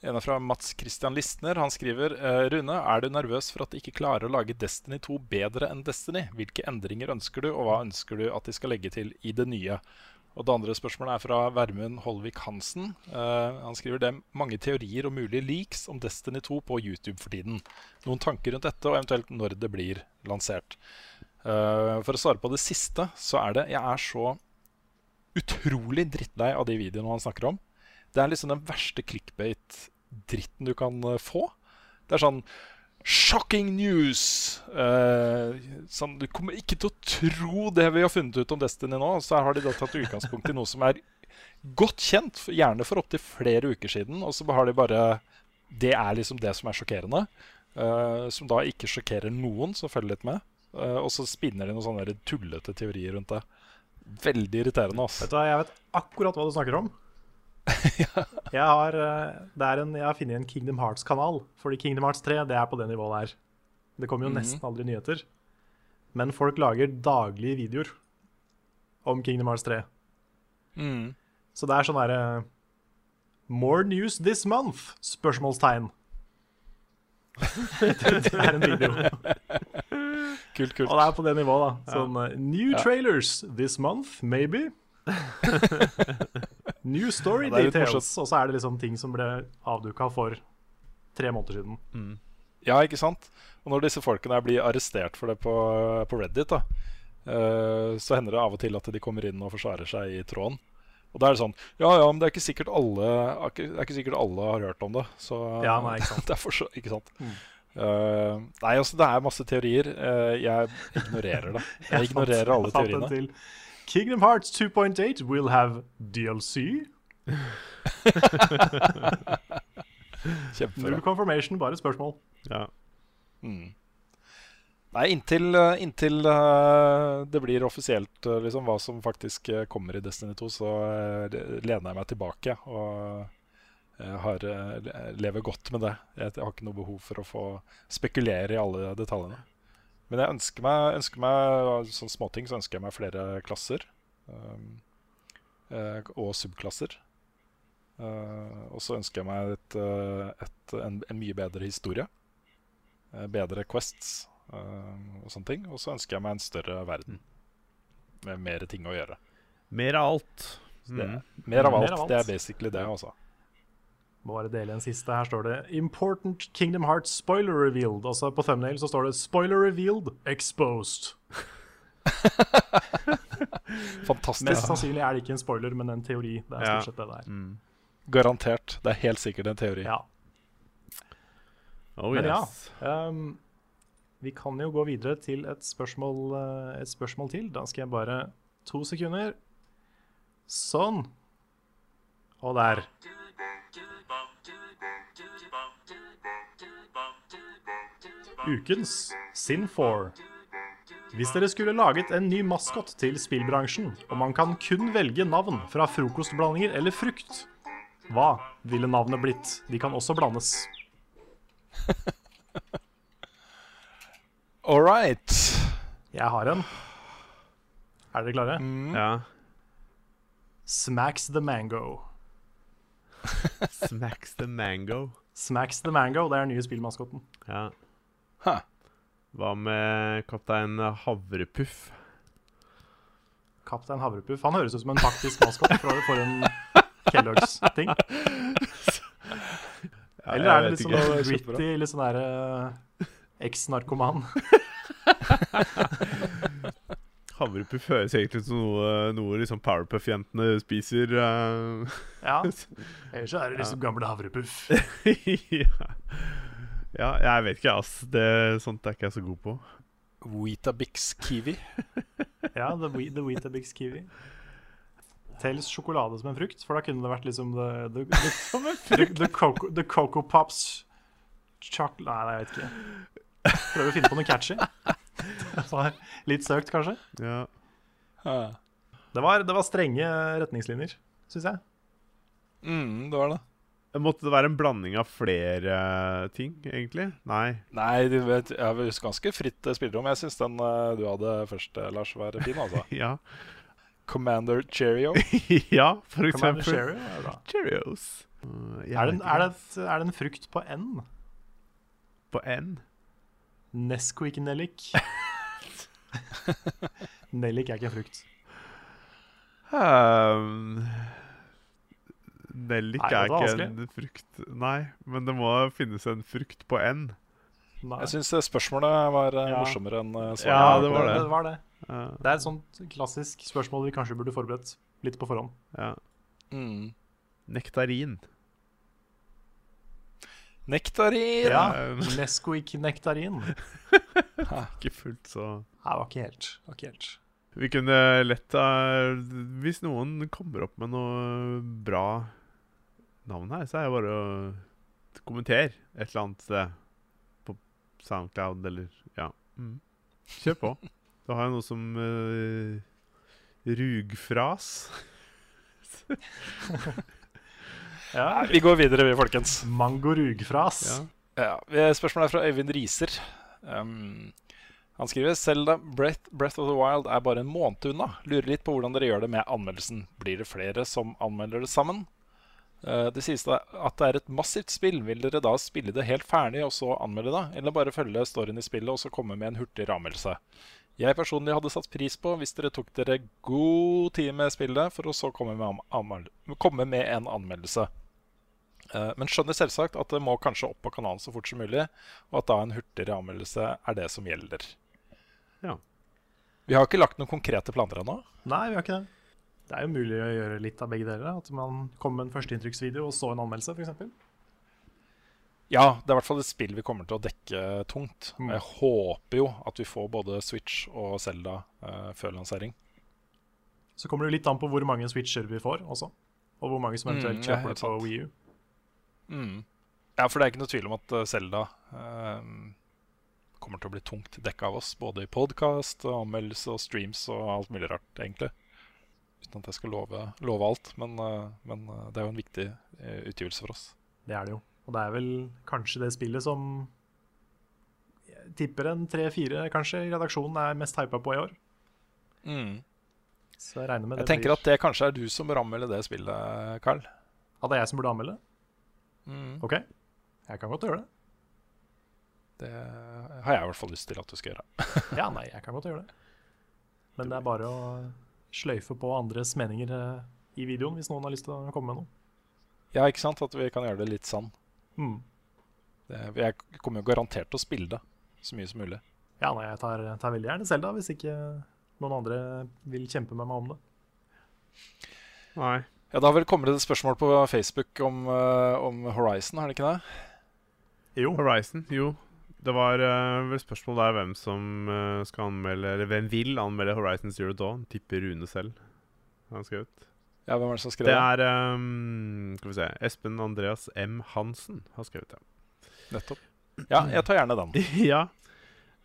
en er fra Mats Christian Listner. Han skriver eh, Rune, er du nervøs for at de ikke klarer å lage Destiny 2 bedre enn Destiny? Hvilke endringer ønsker du, og hva ønsker du at de skal legge til i det nye? Og Det andre spørsmålet er fra Vermund Holvik Hansen. Uh, han skriver det er mange teorier og mulige leaks om Destiny 2 på YouTube for tiden. Noen tanker rundt dette, og eventuelt når det blir lansert. Uh, for å svare på det siste, så er det Jeg er så utrolig drittlei av de videoene han snakker om. Det er liksom den verste clickbait-dritten du kan eh, få. Det er sånn Shocking news! Eh, sånn, du kommer ikke til å tro det vi har funnet ut om Destiny nå. Så har de da tatt utgangspunkt i noe som er godt kjent, gjerne for opptil flere uker siden. Og så har de bare Det er liksom det som er sjokkerende. eh, som da ikke sjokkerer noen som følger litt med. Eh, og så spinner de noen sånne tullete teorier rundt det. Veldig irriterende. ass. Vet du Jeg vet akkurat hva du snakker om. jeg, har, eh, en, jeg har funnet en Kingdom Hearts-kanal. Fordi Kingdom Hearts 3 det er på det nivået der. Det kommer jo Mhm. nesten aldri nyheter. Men folk lager daglige videoer om Kingdom Hearts 3. Mm. Så det er sånn derre More news this month? Spørsmålstegn. det, er en video. Kult, kult. Og det er på det nivået, da. Sånn ja. New trailers this month, maybe. New story Ja, details. morsomt. Og så er det liksom ting som ble avduka for tre måneder siden. Ja, ikke sant? Og når disse folkene blir arrestert for det på, på Reddit, da, uh, så hender det av og til at de kommer inn og forsvarer seg i tråden. Og da er det sånn Ja, ja, men det er ikke sikkert alle, er ikke, er sikkert alle har hørt om det. Så Ja, nei, ikke sant. derfor så, ikke sant? Mm. Uh, nei, altså, det er masse teorier. Uh, jeg ignorerer det. Jeg ignorerer alle teoriene. Kingdom Hearts 2.8 will have DLC. Null confirmation, bare spørsmål. Ja. Mm. Nei, inntil, eh, inntil eh, det blir offisielt eh, liksom, hva som faktisk kommer i Destiny 2, så lener jeg meg tilbake og har, lever godt med det. Jeg har ikke noe behov for å få spekulere i alle detaljene. Men jeg ønsker meg, ønsker meg sånn småting så ønsker jeg meg flere klasser. Um, eh, og subklasser. Uh, og så ønsker jeg meg et, eh, et, en, en mye bedre historie. Eh, bedre quests uh, og sånne ting. Og så ønsker jeg meg en større verden. Med mer ting å gjøre. Mer av alt. Det, Mm. mer, av Mer alt, av alt. Det er basically det, altså. Må bare dele en siste. Her står det 'Important Kingdom Hearts spoiler revealed'. Altså På thumbnail så står det 'Spoiler revealed exposed'. Fantastisk. Mest sannsynlig er det ikke en spoiler, men en teori. Det er Ja. stort sett det det er. Mm. Garantert. Det er helt sikkert en teori. Ja. Oh, Men ja, yes. ehm, vi kan jo gå videre til et spørsmål, eh, et spørsmål til. Da skal jeg bare To sekunder. Sånn. Og der. Ukens Sin4. Hvis dere skulle laget en ny maskot til spillbransjen, og man kan kun velge navn fra frokostblandinger eller frukt, hva ville navnet blitt? De kan også blandes. All right. Jeg har en. Er dere klare? Mm. Ja. Smacks the mango. Smacks the mango. Smacks the mango, det er den nye spillmaskoten. Ja. Hva med kaptein Havrepuff? Kaptein Havrepuff. Han høres ut som en faktisk maskot for, for en Kellogg's-ting. Ja, Eller er det litt sånn gritty, litt sånn derre eks-narkoman? Havrepuff høres egentlig ut som noe, noe liksom Powerpuff-jentene spiser. Uh. Ja. Ellers så er det liksom gamle Havrepuff. ja. Ja, jeg vet ikke, ass. Det, sånt er ikke jeg så god på. Weetabix Kiwi. Ja, The, We- the Weetabix Kiwi. Tels sjokolade som en frukt, for da kunne det vært liksom the, the, the, the, the, Coco, the Coco Pops chocolate Nei, jeg vet ikke. Prøver å finne på noe catchy. Litt søkt, kanskje. Ja. Det var, det var strenge retningslinjer, syns jeg. Mm, det var det. Måtte det være en blanding av flere ting, egentlig? Nei. Nei, du vet, jeg har ganske fritt eh, spillerom. Jeg syns den eh, du hadde først, eh, Lars, var fin. altså. Ja, Commander Cheerio. ja for Commander eksempel. Cheerio, ja. Cheerios. Uh, Er det, en, er, det er det en frukt på N? På N? Nesquik nellik. nellik er ikke en frukt. Um, Nellik Nei, er ikke en frukt. Nei, men det må finnes en frukt på N. Nei. Jeg syns spørsmålet var eh, Ja. morsommere enn svaret. Ja, det var det. det var det. Ja, Det er et sånt klassisk spørsmål vi kanskje burde forberedt litt på forhånd. ja. Mm. Nektarin. Nektarin! Ja, Um, Nesquik nektarin. Ikke fullt så Nei, var ikke helt. Var ikke helt. Vi kunne lett ha Hvis noen kommer opp med noe bra navn her, så er det bare å kommentere et eller annet sted. På Soundcloud eller Ja. Mm. Kjør på. Da har jeg noe som uh, Rugfras. Ja. Vi går videre, vi, folkens. Mangorugfras. Ja. Ja, Spørsmålet er fra Øyvind Riser. Um, han skriver Selda Breath, Breath of the Wild er bare en måned unna. Lurer litt på hvordan dere gjør det med anmeldelsen. Blir det flere som anmelder det sammen? Eh, det sies da at det er et massivt spill. Vil dere da spille det helt ferdig og så anmelde det? Eller bare følge storyen i spillet og så komme med en hurtig anmeldelse? Jeg personlig hadde satt pris på hvis dere tok dere god tid med spillet, for å så komme med, komme med en anmeldelse. Eh, Men skjønner selvsagt at det må kanskje opp på kanalen så fort som mulig, og at da en hurtigere anmeldelse er det som gjelder. Ja. Vi har ikke lagt noen konkrete planer ennå. Nei, vi har ikke det. Det er jo mulig å gjøre litt av begge deler. At man kommer med en førsteinntrykksvideo og så en anmeldelse, f.eks. Ja, det er i hvert fall et spill vi kommer til å dekke tungt. Mm. Jeg håper jo at vi får både Switch og Zelda eh, før lansering. Så kommer det litt an på hvor mange switcher vi får også. Og hvor mange som eventuelt Mm, kjøper det på sant. Wii U. Mm. Ja, for det er ikke noe tvil om at Selda Zelda eh, kommer til å bli tungt dekka av oss. Både i podkast, anmeldelse og streams og alt mulig rart, egentlig. Uten at jeg skal love, love alt. Men, eh, men eh, det er jo en viktig eh, utgivelse for oss. Det er det jo. Og det er vel kanskje det spillet som jeg tipper en tre-fire kanskje redaksjonen er mest hypa på i år. Så jeg regner med det Jeg tenker at det kanskje er du som bør anmelde det spillet, Carl. At det er jeg som burde anmelde? OK, jeg kan godt gjøre det. Det har jeg i hvert fall lyst til at du skal gjøre. Ja, nei, jeg kan godt gjøre det. Men det er bare å sløyfe på andres meninger eh, i videoen hvis noen har lyst til å komme med noe. Ja, ikke sant? At vi kan gjøre det litt sann. Mm. Jeg kommer jo garantert til å spille det så mye som mulig. Ja, nei, jeg tar, tar veldig gjerne selv, da, hvis ikke noen andre vil kjempe med meg om det. Nei. Ja, Det har vel kommet et spørsmål på Facebook om, eh, om Horizon, har det ikke det? Jo, Horizon, jo. Det var uh, vel spørsmål der hvem som uh, skal anmelde Eller hvem vil anmelde Horizon Zero Dawn. Tipper Rune selv. Han skrevet. Ja, Hvem er det som skrev Det det? er um, Skal vi se Espen Andreas M. Hansen har skrevet det. Nettopp. Ja, jeg tar gjerne den. ja.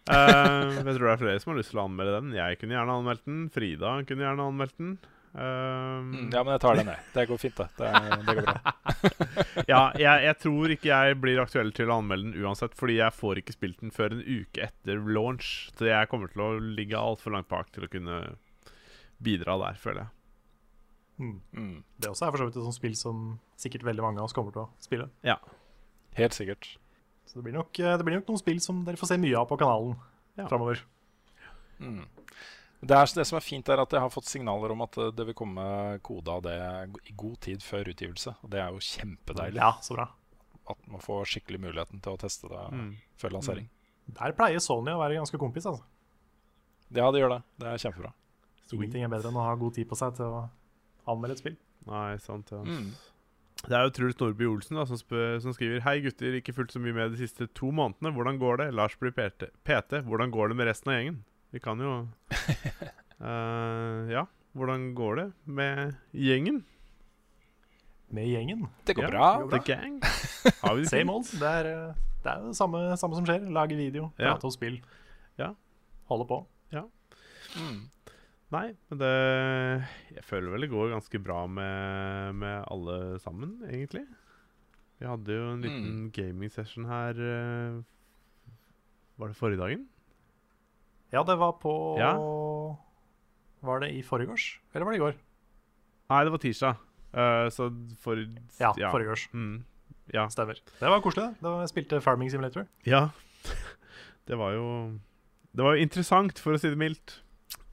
Uh, jeg tror det er flere som har lyst til å anmelde den. Jeg kunne gjerne anmeldt den. Frida kunne gjerne anmeldt den. Um, ja, men jeg tar den, jeg. Det går fint, det. Det, det går bra. ja, jeg, jeg tror ikke jeg blir aktuell til å anmelde den uansett, fordi jeg får ikke spilt den før en uke etter launch. Så jeg kommer til å ligge altfor langt bak til å kunne bidra der, føler jeg. mm. Mm, det også er for så vidt et sånt spill som sikkert veldig mange av oss kommer til å spille. Ja, helt sikkert. Så det blir, nok, eh, det blir nok noen spill som dere får se mye av på kanalen Ja. framover. Mm. Det, er, det som er fint, er at jeg har fått signaler om at eh, det vil komme kode av det i god tid før utgivelse. Og det er jo kjempedeilig. Ja, så bra. At man får skikkelig muligheten til å teste det Mm. før lansering. Der pleier Sony å være ganske kompis, altså. Ja, det gjør det. Det er kjempebra. Ingenting er bedre enn å ha god tid på seg til å anmelde et spill. Nei, sant, ja. Mm. Det er jo Truls Nordby Olsen da, som, spør, som skriver Hei gutter, ikke fulgt så mye med de siste to månedene. Hvordan går det? Lars blir PT. PT. Hvordan går det med resten av gjengen? Vi kan jo uh, Ja, hvordan går det med gjengen? Med gjengen. Det går Ja, bra. det går bra. The gang? Har vi Same old. Det er, det er det samme, samme som skjer. Lage video, Ja. prate om spill. Ja. Holde på. Mm. Nei, men det Jeg føler vel det går ganske bra med, med alle sammen, egentlig. Vi hadde jo en liten gaming session her eh, Var det forrige dagen? Ja, det var på Ja. Var det i forgårs? Eller var det i går? Nei, det var tirsdag. Uh, så for Ja, forgårs. Mm, ja. Stemmer. Det var koselig. det. Da var, jeg spilte Farming Simulator. ja. Det var jo Det var jo interessant, for å si det mildt.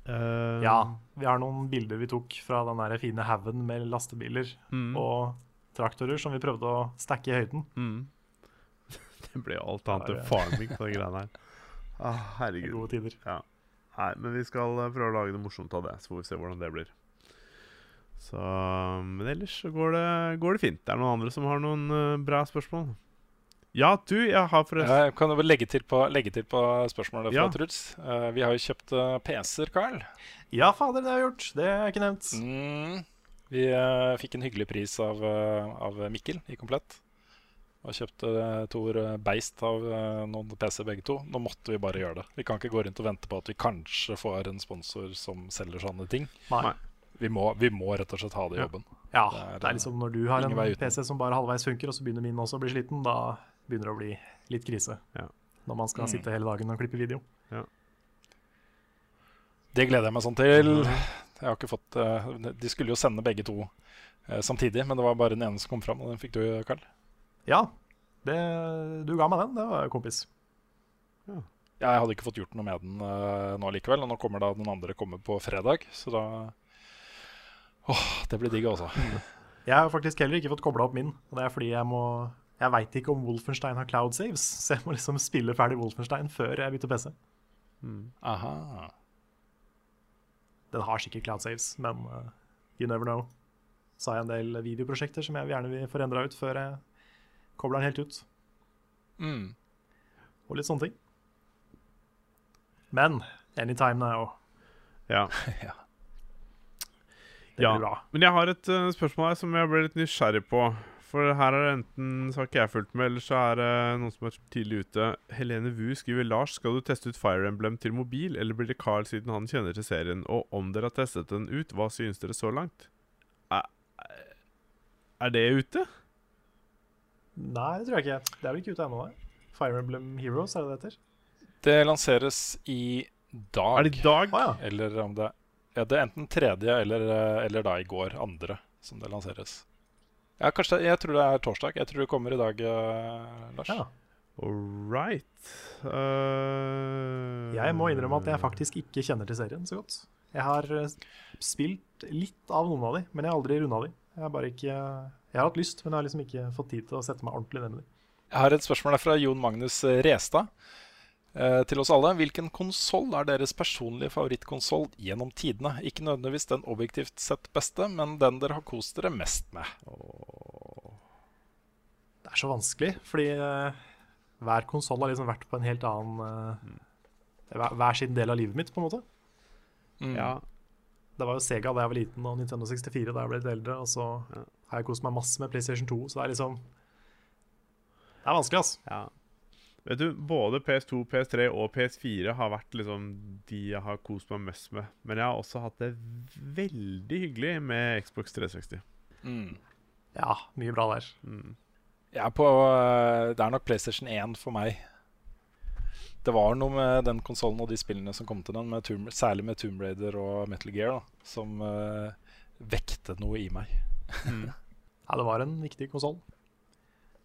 Uh, Ja, vi har noen bilder vi tok fra den der fine haugen med lastebiler mm, og traktorer som vi prøvde å stacke i høyden. mm. Det ble jo alt annet enn farming på de greiene her. Ah, herregud. Gode tider. Nei, men vi skal eh, prøve å lage det morsomt av det, så får vi se hvordan det blir. Så, Men ellers så går det, går det fint. Det er noen andre som har noen uh, bra spørsmål. Ja, du, jeg har forresten Jeg kan jo legge til på, legge til på spørsmålet fra Ja. Truls. Uh, vi har jo kjøpt uh, PC-er, Carl. Ja, fader, det har jeg gjort. Det er ikke nevnt. Mm. Vi fikk en hyggelig pris av, av Mikkel i Komplett. Og kjøpte uh, Tor eh, beist av eh, noen PC begge to. Nå måtte vi bare gjøre det. Vi kan ikke gå rundt og vente på at vi kanskje får en sponsor som selger sånne ting. Nei. Vi må, vi må rett og slett ha det i jobben. Ja, Det er, det er liksom når du har en. PC som bare halvveis funker, og så begynner min også å bli sliten, da begynner det å bli litt krise. Ja. Når man skal Mm. sitte hele dagen og klippe video. Det gleder jeg meg sånn til. Jeg har ikke fått eh, De skulle jo sende begge to eh, samtidig, men det var bare den ene som kom fram, og den fikk du, Carl. Ja, det, du ga meg den. Det var kompis. Jeg hadde ikke fått gjort noe med den uh, nå likevel, og nå kommer da den andre kommer på fredag, så da Åh, det blir digg, altså. Jeg har faktisk heller ikke fått kobla opp min. Og det er fordi jeg må Jeg veit ikke om Wolfenstein har cloud saves, så jeg må liksom spille ferdig Wolfenstein før jeg bytter PC. mm. Aha. Den har sikkert cloud saves, men uh, you never know. Så har jeg en del videoprosjekter som jeg gjerne vil få rendra ut før jeg kobler den helt ut. Mm. Og litt sånne ting. Men anytime now. Ja. ja. Det Ja. blir bra. Men jeg har et uh, spørsmål her som jeg ble litt nysgjerrig på. For her er det enten så har ikke jeg fulgt med, eller så er det noen som er tidlig ute. Helene Wu skriver Lars, skal du teste ut Fire Emblem til mobil, eller blir det Carl siden han kjenner til serien? Og om dere har testet den ut, hva synes dere så langt? Er, er det ute? Nei, det tror jeg ikke. Det er vel ikke ute ennå. Fire Emblem Heroes, er det det heter? Det lanseres i dag. Er det i dag? Ah, ja. Eller om det Ja, det er enten tredje eller, eh, eller da i går, andre, som det lanseres. Ja, kanskje det, Jeg tror det er torsdag. Jeg tror det kommer i dag, eh, Lars. ja. All right. Uh... Jeg må innrømme at jeg faktisk ikke kjenner til serien så godt. Jeg har spilt litt av noen av de, men jeg har aldri runda de. Jeg har bare ikke Jeg har hatt lyst, men jeg har liksom ikke fått tid til å sette meg ordentlig ned med det. Jeg har et spørsmål fra Jon Magnus Restad. Eh, til oss alle. Hvilken konsoll er deres personlige favorittkonsoll gjennom tidene? Ikke nødvendigvis den objektivt sett beste, men den dere har kost dere mest med. Det er så vanskelig, fordi eh, hver konsoll har liksom vært på en helt annen eh, hver, hver sin del av livet mitt, på en måte. Mm. Ja. Det var jo Sega da jeg var liten, og Nintendo 64 da jeg ble litt eldre. Og så Ja. har jeg kost meg masse med PlayStation 2, så det er liksom Det er vanskelig, altså. ja. Vet du, både PS2, PS3 og PS4 har vært liksom de jeg har kost meg mest med. Men jeg har også hatt det veldig hyggelig med Xbox 360. Mm. Ja, mye bra der. Mm. Jeg er på, eh, det er nok PlayStation 1 for meg. Det var noe med den konsollen og de spillene som kom til den, med Tomb, særlig med Tomb Raider og Metal Gear, da, som uh, vekte noe i meg. Mm. Ja, det var en viktig konsoll.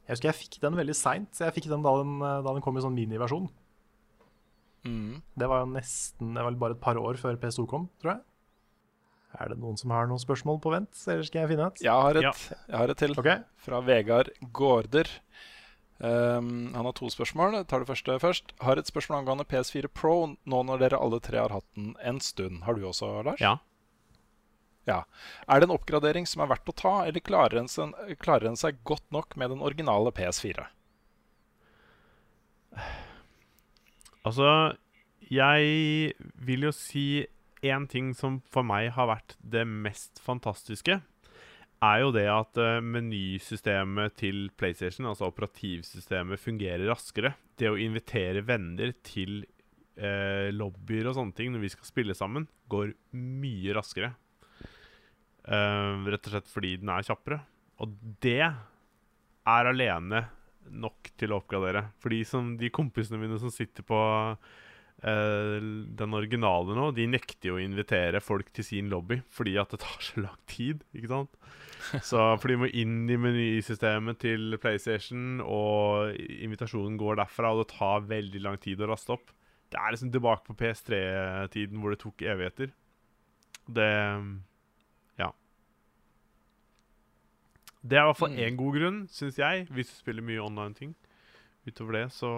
Jeg husker jeg fikk den veldig seint. Jeg fikk den da den, da den kom i sånn miniversjon. Mm. Det var jo nesten Det var bare et par år før PS2 kom, tror jeg. Er det noen som har noen spørsmål på vent, eller skal jeg finne et? Jeg har et, Ja. jeg har et til. okay. fra Vegard Gaarder. Um, han har to spørsmål. Jeg tar det første først. Har et spørsmål angående PS4 Pro nå når dere alle tre har hatt den en stund. Har du også, Lars? Ja. Ja. Er det en oppgradering som er verdt å ta, eller klarer seg, klarer en seg godt nok med den originale PS4? Altså, jeg vil jo si én ting som for meg har vært det mest fantastiske, er jo det at uh, menysystemet til PlayStation, altså operativsystemet, fungerer raskere. Det å invitere venner til uh, lobbyer og sånne ting når vi skal spille sammen, går mye raskere. Uh, rett og slett fordi den er kjappere. Og det er alene nok til å oppgradere. For de, kompisene mine som sitter på den originale nå, de nekter jo å invitere folk til sin lobby fordi at det tar så lang tid. ikke sant? Så For de må inn i menysystemet til PlayStation, og invitasjonen går derfra, og det tar veldig lang tid å raste opp. Det er liksom tilbake på PS3-tiden hvor det tok evigheter. Det Ja. Det er i hvert fall Mm. én god grunn, syns jeg, hvis du spiller mye online-ting. Utover det så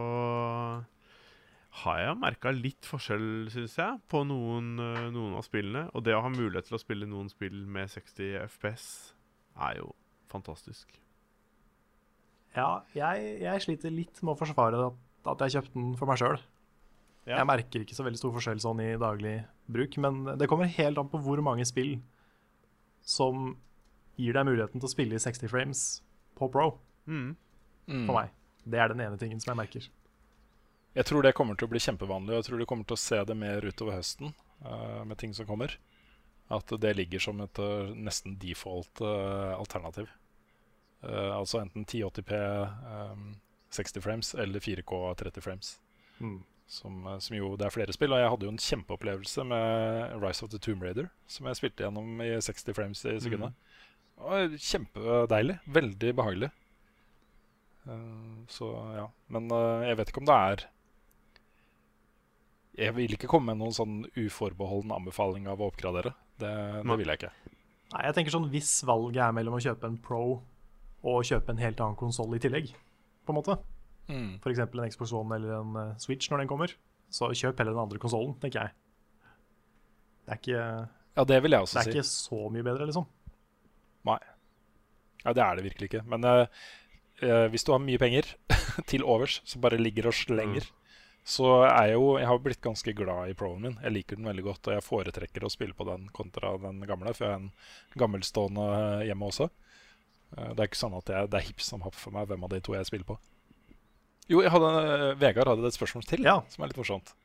har jeg merka litt forskjell, syns jeg, på noen, eh, noen av spillene. Og det å ha mulighet til å spille noen spill med 60 FPS er jo fantastisk. Ja, jeg, jeg sliter litt med å forsvare at, at jeg kjøpte den for meg sjøl. Ja. Jeg merker ikke så veldig stor forskjell sånn i daglig bruk, men det kommer helt an på hvor mange spill som gir deg muligheten til å spille i 60 frames på Pro, Mm. Mm. for meg. Det er den ene tingen som jeg merker. Jeg tror det kommer til å bli kjempevanlig, og jeg tror du kommer til å se det mer utover høsten uh, med ting som kommer. At det ligger som et uh, nesten default uh, alternativ. Altså enten 1080P um, 60 frames eller 4K 30 frames. Mm. Som, som jo det er flere spill. Og jeg hadde jo en kjempeopplevelse med Rise of the Tomb Raider, som jeg spilte gjennom i 60 frames i sekundet. Mm. Kjempedeilig. Veldig behagelig. Eh, så ja. Men jeg vet ikke om det er Jeg vil ikke komme med noen sånn uforbeholden anbefaling av å oppgradere. Det, det vil jeg ikke. Nei, jeg tenker sånn Hvis valget er mellom å kjøpe en Pro og kjøpe en helt annen konsoll i tillegg, på en måte, Mm. f.eks. en Xbox One eller en eh, Switch når den kommer, så kjøp heller den andre konsollen, tenker jeg. Det er ikke, Ja, det vil jeg det er si. ikke så mye bedre, liksom. Nei. Ja, Det er det virkelig ikke. Men uh, eh, hvis du har mye penger til overs som bare ligger og slenger, så er jeg jo Jeg har blitt ganske glad i Proen min. Jeg liker den veldig godt, og jeg foretrekker å spille på den kontra den gamle, for jeg har en gammelstående hjemme også. Eh, det er ikke sånn at jeg, det er hipp som happ for meg hvem av de to jeg spiller på. Jo, jeg hadde, Vegard hadde et spørsmål til Ja. som er litt morsomt.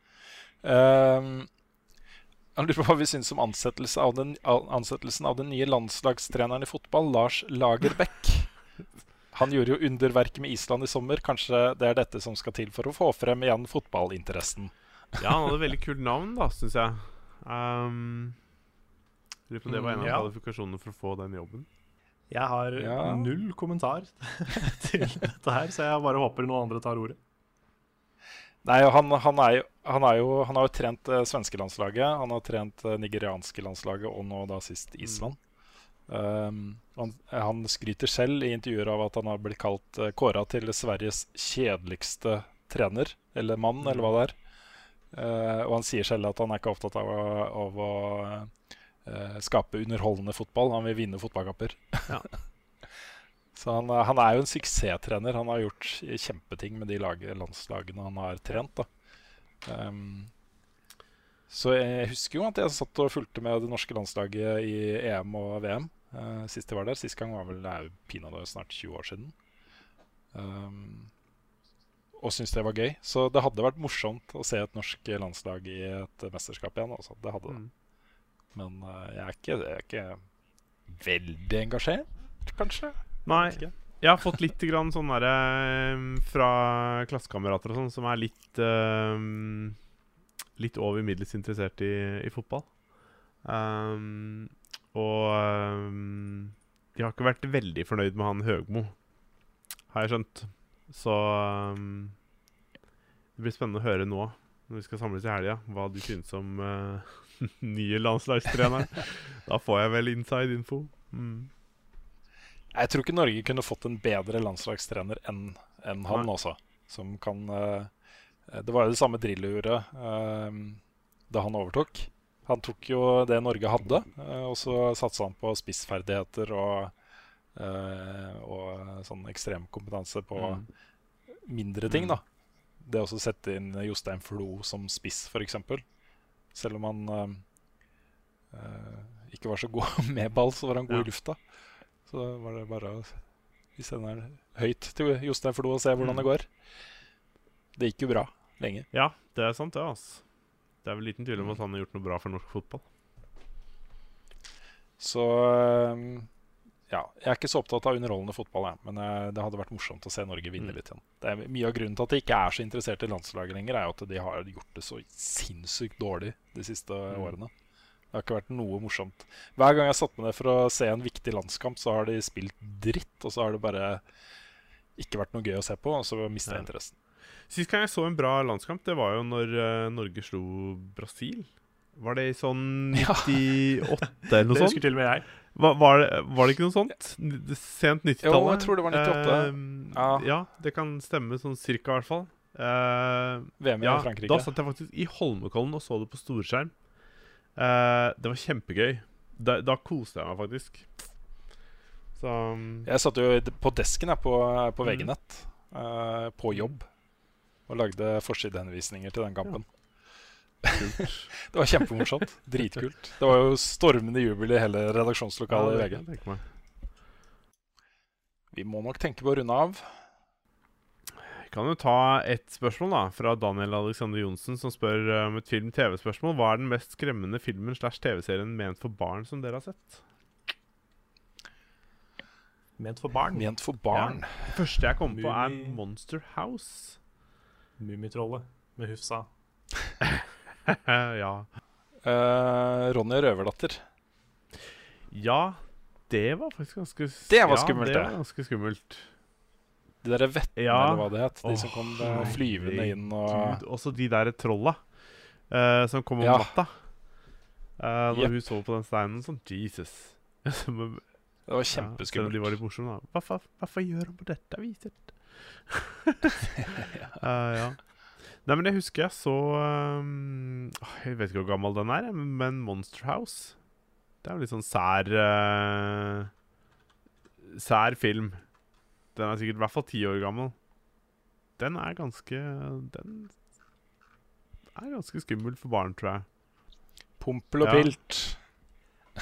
Uh, han lurer på hva vi syns om ansettelse av den, ansettelsen av den nye landslagstreneren i fotball, Lars Lagerbäck. Han gjorde jo underverket med Island i sommer. Kanskje det er dette som skal til for å få frem igjen fotballinteressen. Ja, han hadde veldig kult navn, da, syns jeg. Um, Lurer på om det var en av Mm, ja. kvalifikasjonene for å få den jobben. Jeg har Ja. null kommentar til dette her, så jeg bare håper noen andre tar ordet. Nei, han, han, er jo, han, er jo, han har jo trent eh, svenske landslaget, han har trent eh, nigerianske landslaget og nå da sist Island. Um, han, han skryter selv i intervjuer av at han har blitt kalt uh, kåra til Sveriges kjedeligste trener, eller mann, eller hva det er. Uh, og han sier selv at han er ikke opptatt av, av å uh, skape underholdende fotball, han vil vinne fotballkamper. Ja. Så han, han er jo en suksesstrener. Han har gjort kjempeting med de lag, landslagene han har trent. da. Um, så jeg husker jo at jeg satt og fulgte med det norske landslaget i EM og VM uh, sist jeg var der. Sist gang var vel det er jo pinadø snart 20 år siden. Um, og syntes det var gøy. Så det hadde vært morsomt å se et norsk landslag i et mesterskap igjen. Også. Det hadde det. Mm. Men uh, jeg, er ikke, jeg er ikke veldig engasjert, kanskje. Nei, Jeg, jeg har fått litt grann sånn derre um, fra klassekamerater og sånn, som er litt um, Litt over middels interessert i, i fotball. Um, og um, de har ikke vært veldig fornøyd med han Høgmo, har jeg skjønt. Så um, det blir spennende å høre nå, når vi skal samles i helga, hva du synes om uh, nye landslagstrener. da får jeg vel inside info. Mm. Jeg tror ikke Norge kunne fått en bedre landslagstrener enn en han Nei. også. Som kan eh, Det var jo det samme Drillo gjorde eh, da han overtok. Han tok jo det Norge hadde, eh, og så satsa han på spissferdigheter og, eh, og sånn ekstremkompetanse på Mm. mindre ting, Mm. da. Det å sette inn Jostein Flo som spiss, f.eks. Selv om han eh, eh, ikke var så god med ball, så var han god Ja. i lufta. Så var det bare å sende den høyt til Jostein Flo og se hvordan Mm. det går. Det gikk jo bra lenge. Ja, det er sant, det. altså. Det er vel liten tvil om Mm. at han har gjort noe bra for norsk fotball. Så eh, ja, jeg er ikke så opptatt av underholdende fotball, jeg. Men eh, det hadde vært morsomt å se Norge vinne Mm. litt igjen. Det er Mye av grunnen til at jeg ikke er så interessert i landslaget lenger, er jo at de har gjort det så sinnssykt dårlig de siste Mm. årene. Det har ikke vært noe morsomt. Hver gang jeg har satt meg ned for å se en viktig landskamp, så har de spilt dritt, og så har det bare ikke vært noe gøy å se på, og så mista jeg interessen. Sist gang jeg så en bra landskamp, det var jo når uh, Norge slo Brasil. Var det i sånn Ja. 98 eller noe sånt? Det husker til og med jeg. Var, var, det, var det ikke noe sånt? Sent 90-tallet? Jo, jeg tror det var 98. Uh, Ja. ja, det kan stemme sånn cirka, i hvert fall. Uh, VM i ja, Frankrike. da satt jeg faktisk i Holmenkollen og så det på storskjerm. Eh, det var kjempegøy. Da, da koste jeg meg faktisk. Så um, Jeg satt jo på desken her på, på Mm. VG-nett eh, på jobb og lagde forsidehenvisninger til den kampen. det var kjempemorsomt. Dritkult. Det var jo stormende jubel i hele redaksjonslokalet i VG. Vi må nok tenke på å runde av. Vi kan jo ta ett spørsmål da fra Daniel Alexander Johnsen, som spør eh, om et film-TV-spørsmål. Hva er den mest skremmende filmen slash TV-serien ment for barn som dere har sett? Ment for barn. Ment for barn. Det første jeg kom på, er Monster House. Mummitrollet med Hufsa. ja. Uh, Ronny Røverdatter. ja, det var faktisk ganske Det var skummelt, det. det. var ganske skummelt. De derre vettene, Ja. eller hva det het. De som kom eh, flyvende inn og Gud, også de der trolla uh, som kom om Ja. natta. Uh, når yep. hun så på den steinen sånn Jesus. Det var ja, kjempeskummelt. de var litt morsomme, da. Hva, hva, hva gjør han på dette viset? Eh, ja. Nei, men jeg husker jeg så um, Jeg vet ikke hvor gammel den er, men- Monster House Det er jo litt sånn sær uh, Sær film. Den er sikkert i hvert fall ti år gammel. Den er ganske Den er ganske skummel for barn, tror jeg. Pompel og Ja. pilt.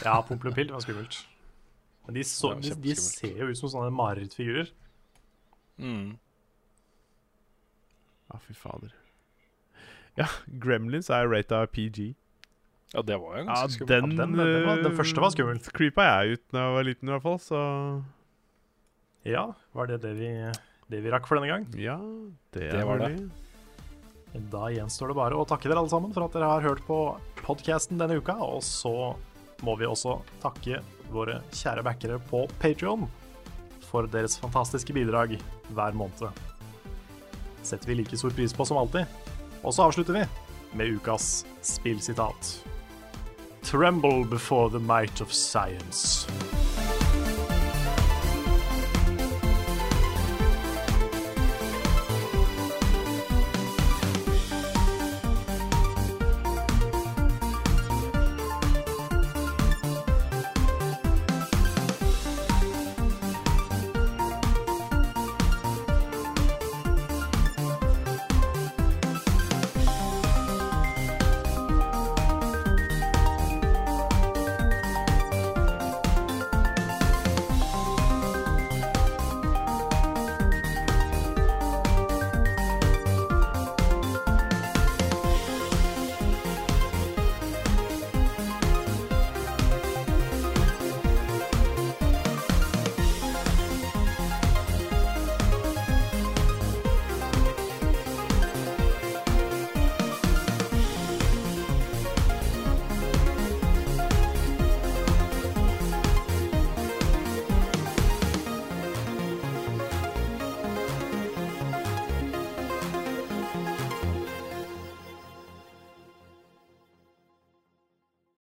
Ja, Pompel og Pilt var skummelt. Men de, så, de, de ser jo ut som sånne marerittfigurer. Mm. Ja, fy fader. Ja, Gremlins er rata PG. Ja, det var jo Ja, ganske skummelt. den, den- den var- den første var skummel. eh, Creepa jeg ut da jeg var liten, i hvert fall. Så Ja, var det det vi, det vi rakk for denne gang? ja, det, Det var det. det. Da gjenstår det bare å takke dere alle sammen for at dere har hørt på podkasten denne uka. Og så må vi også takke våre kjære backere på Patrion for deres fantastiske bidrag hver måned. Setter vi like stor pris på som alltid. Og så avslutter vi med ukas spillsitat. Tremble before the might of science.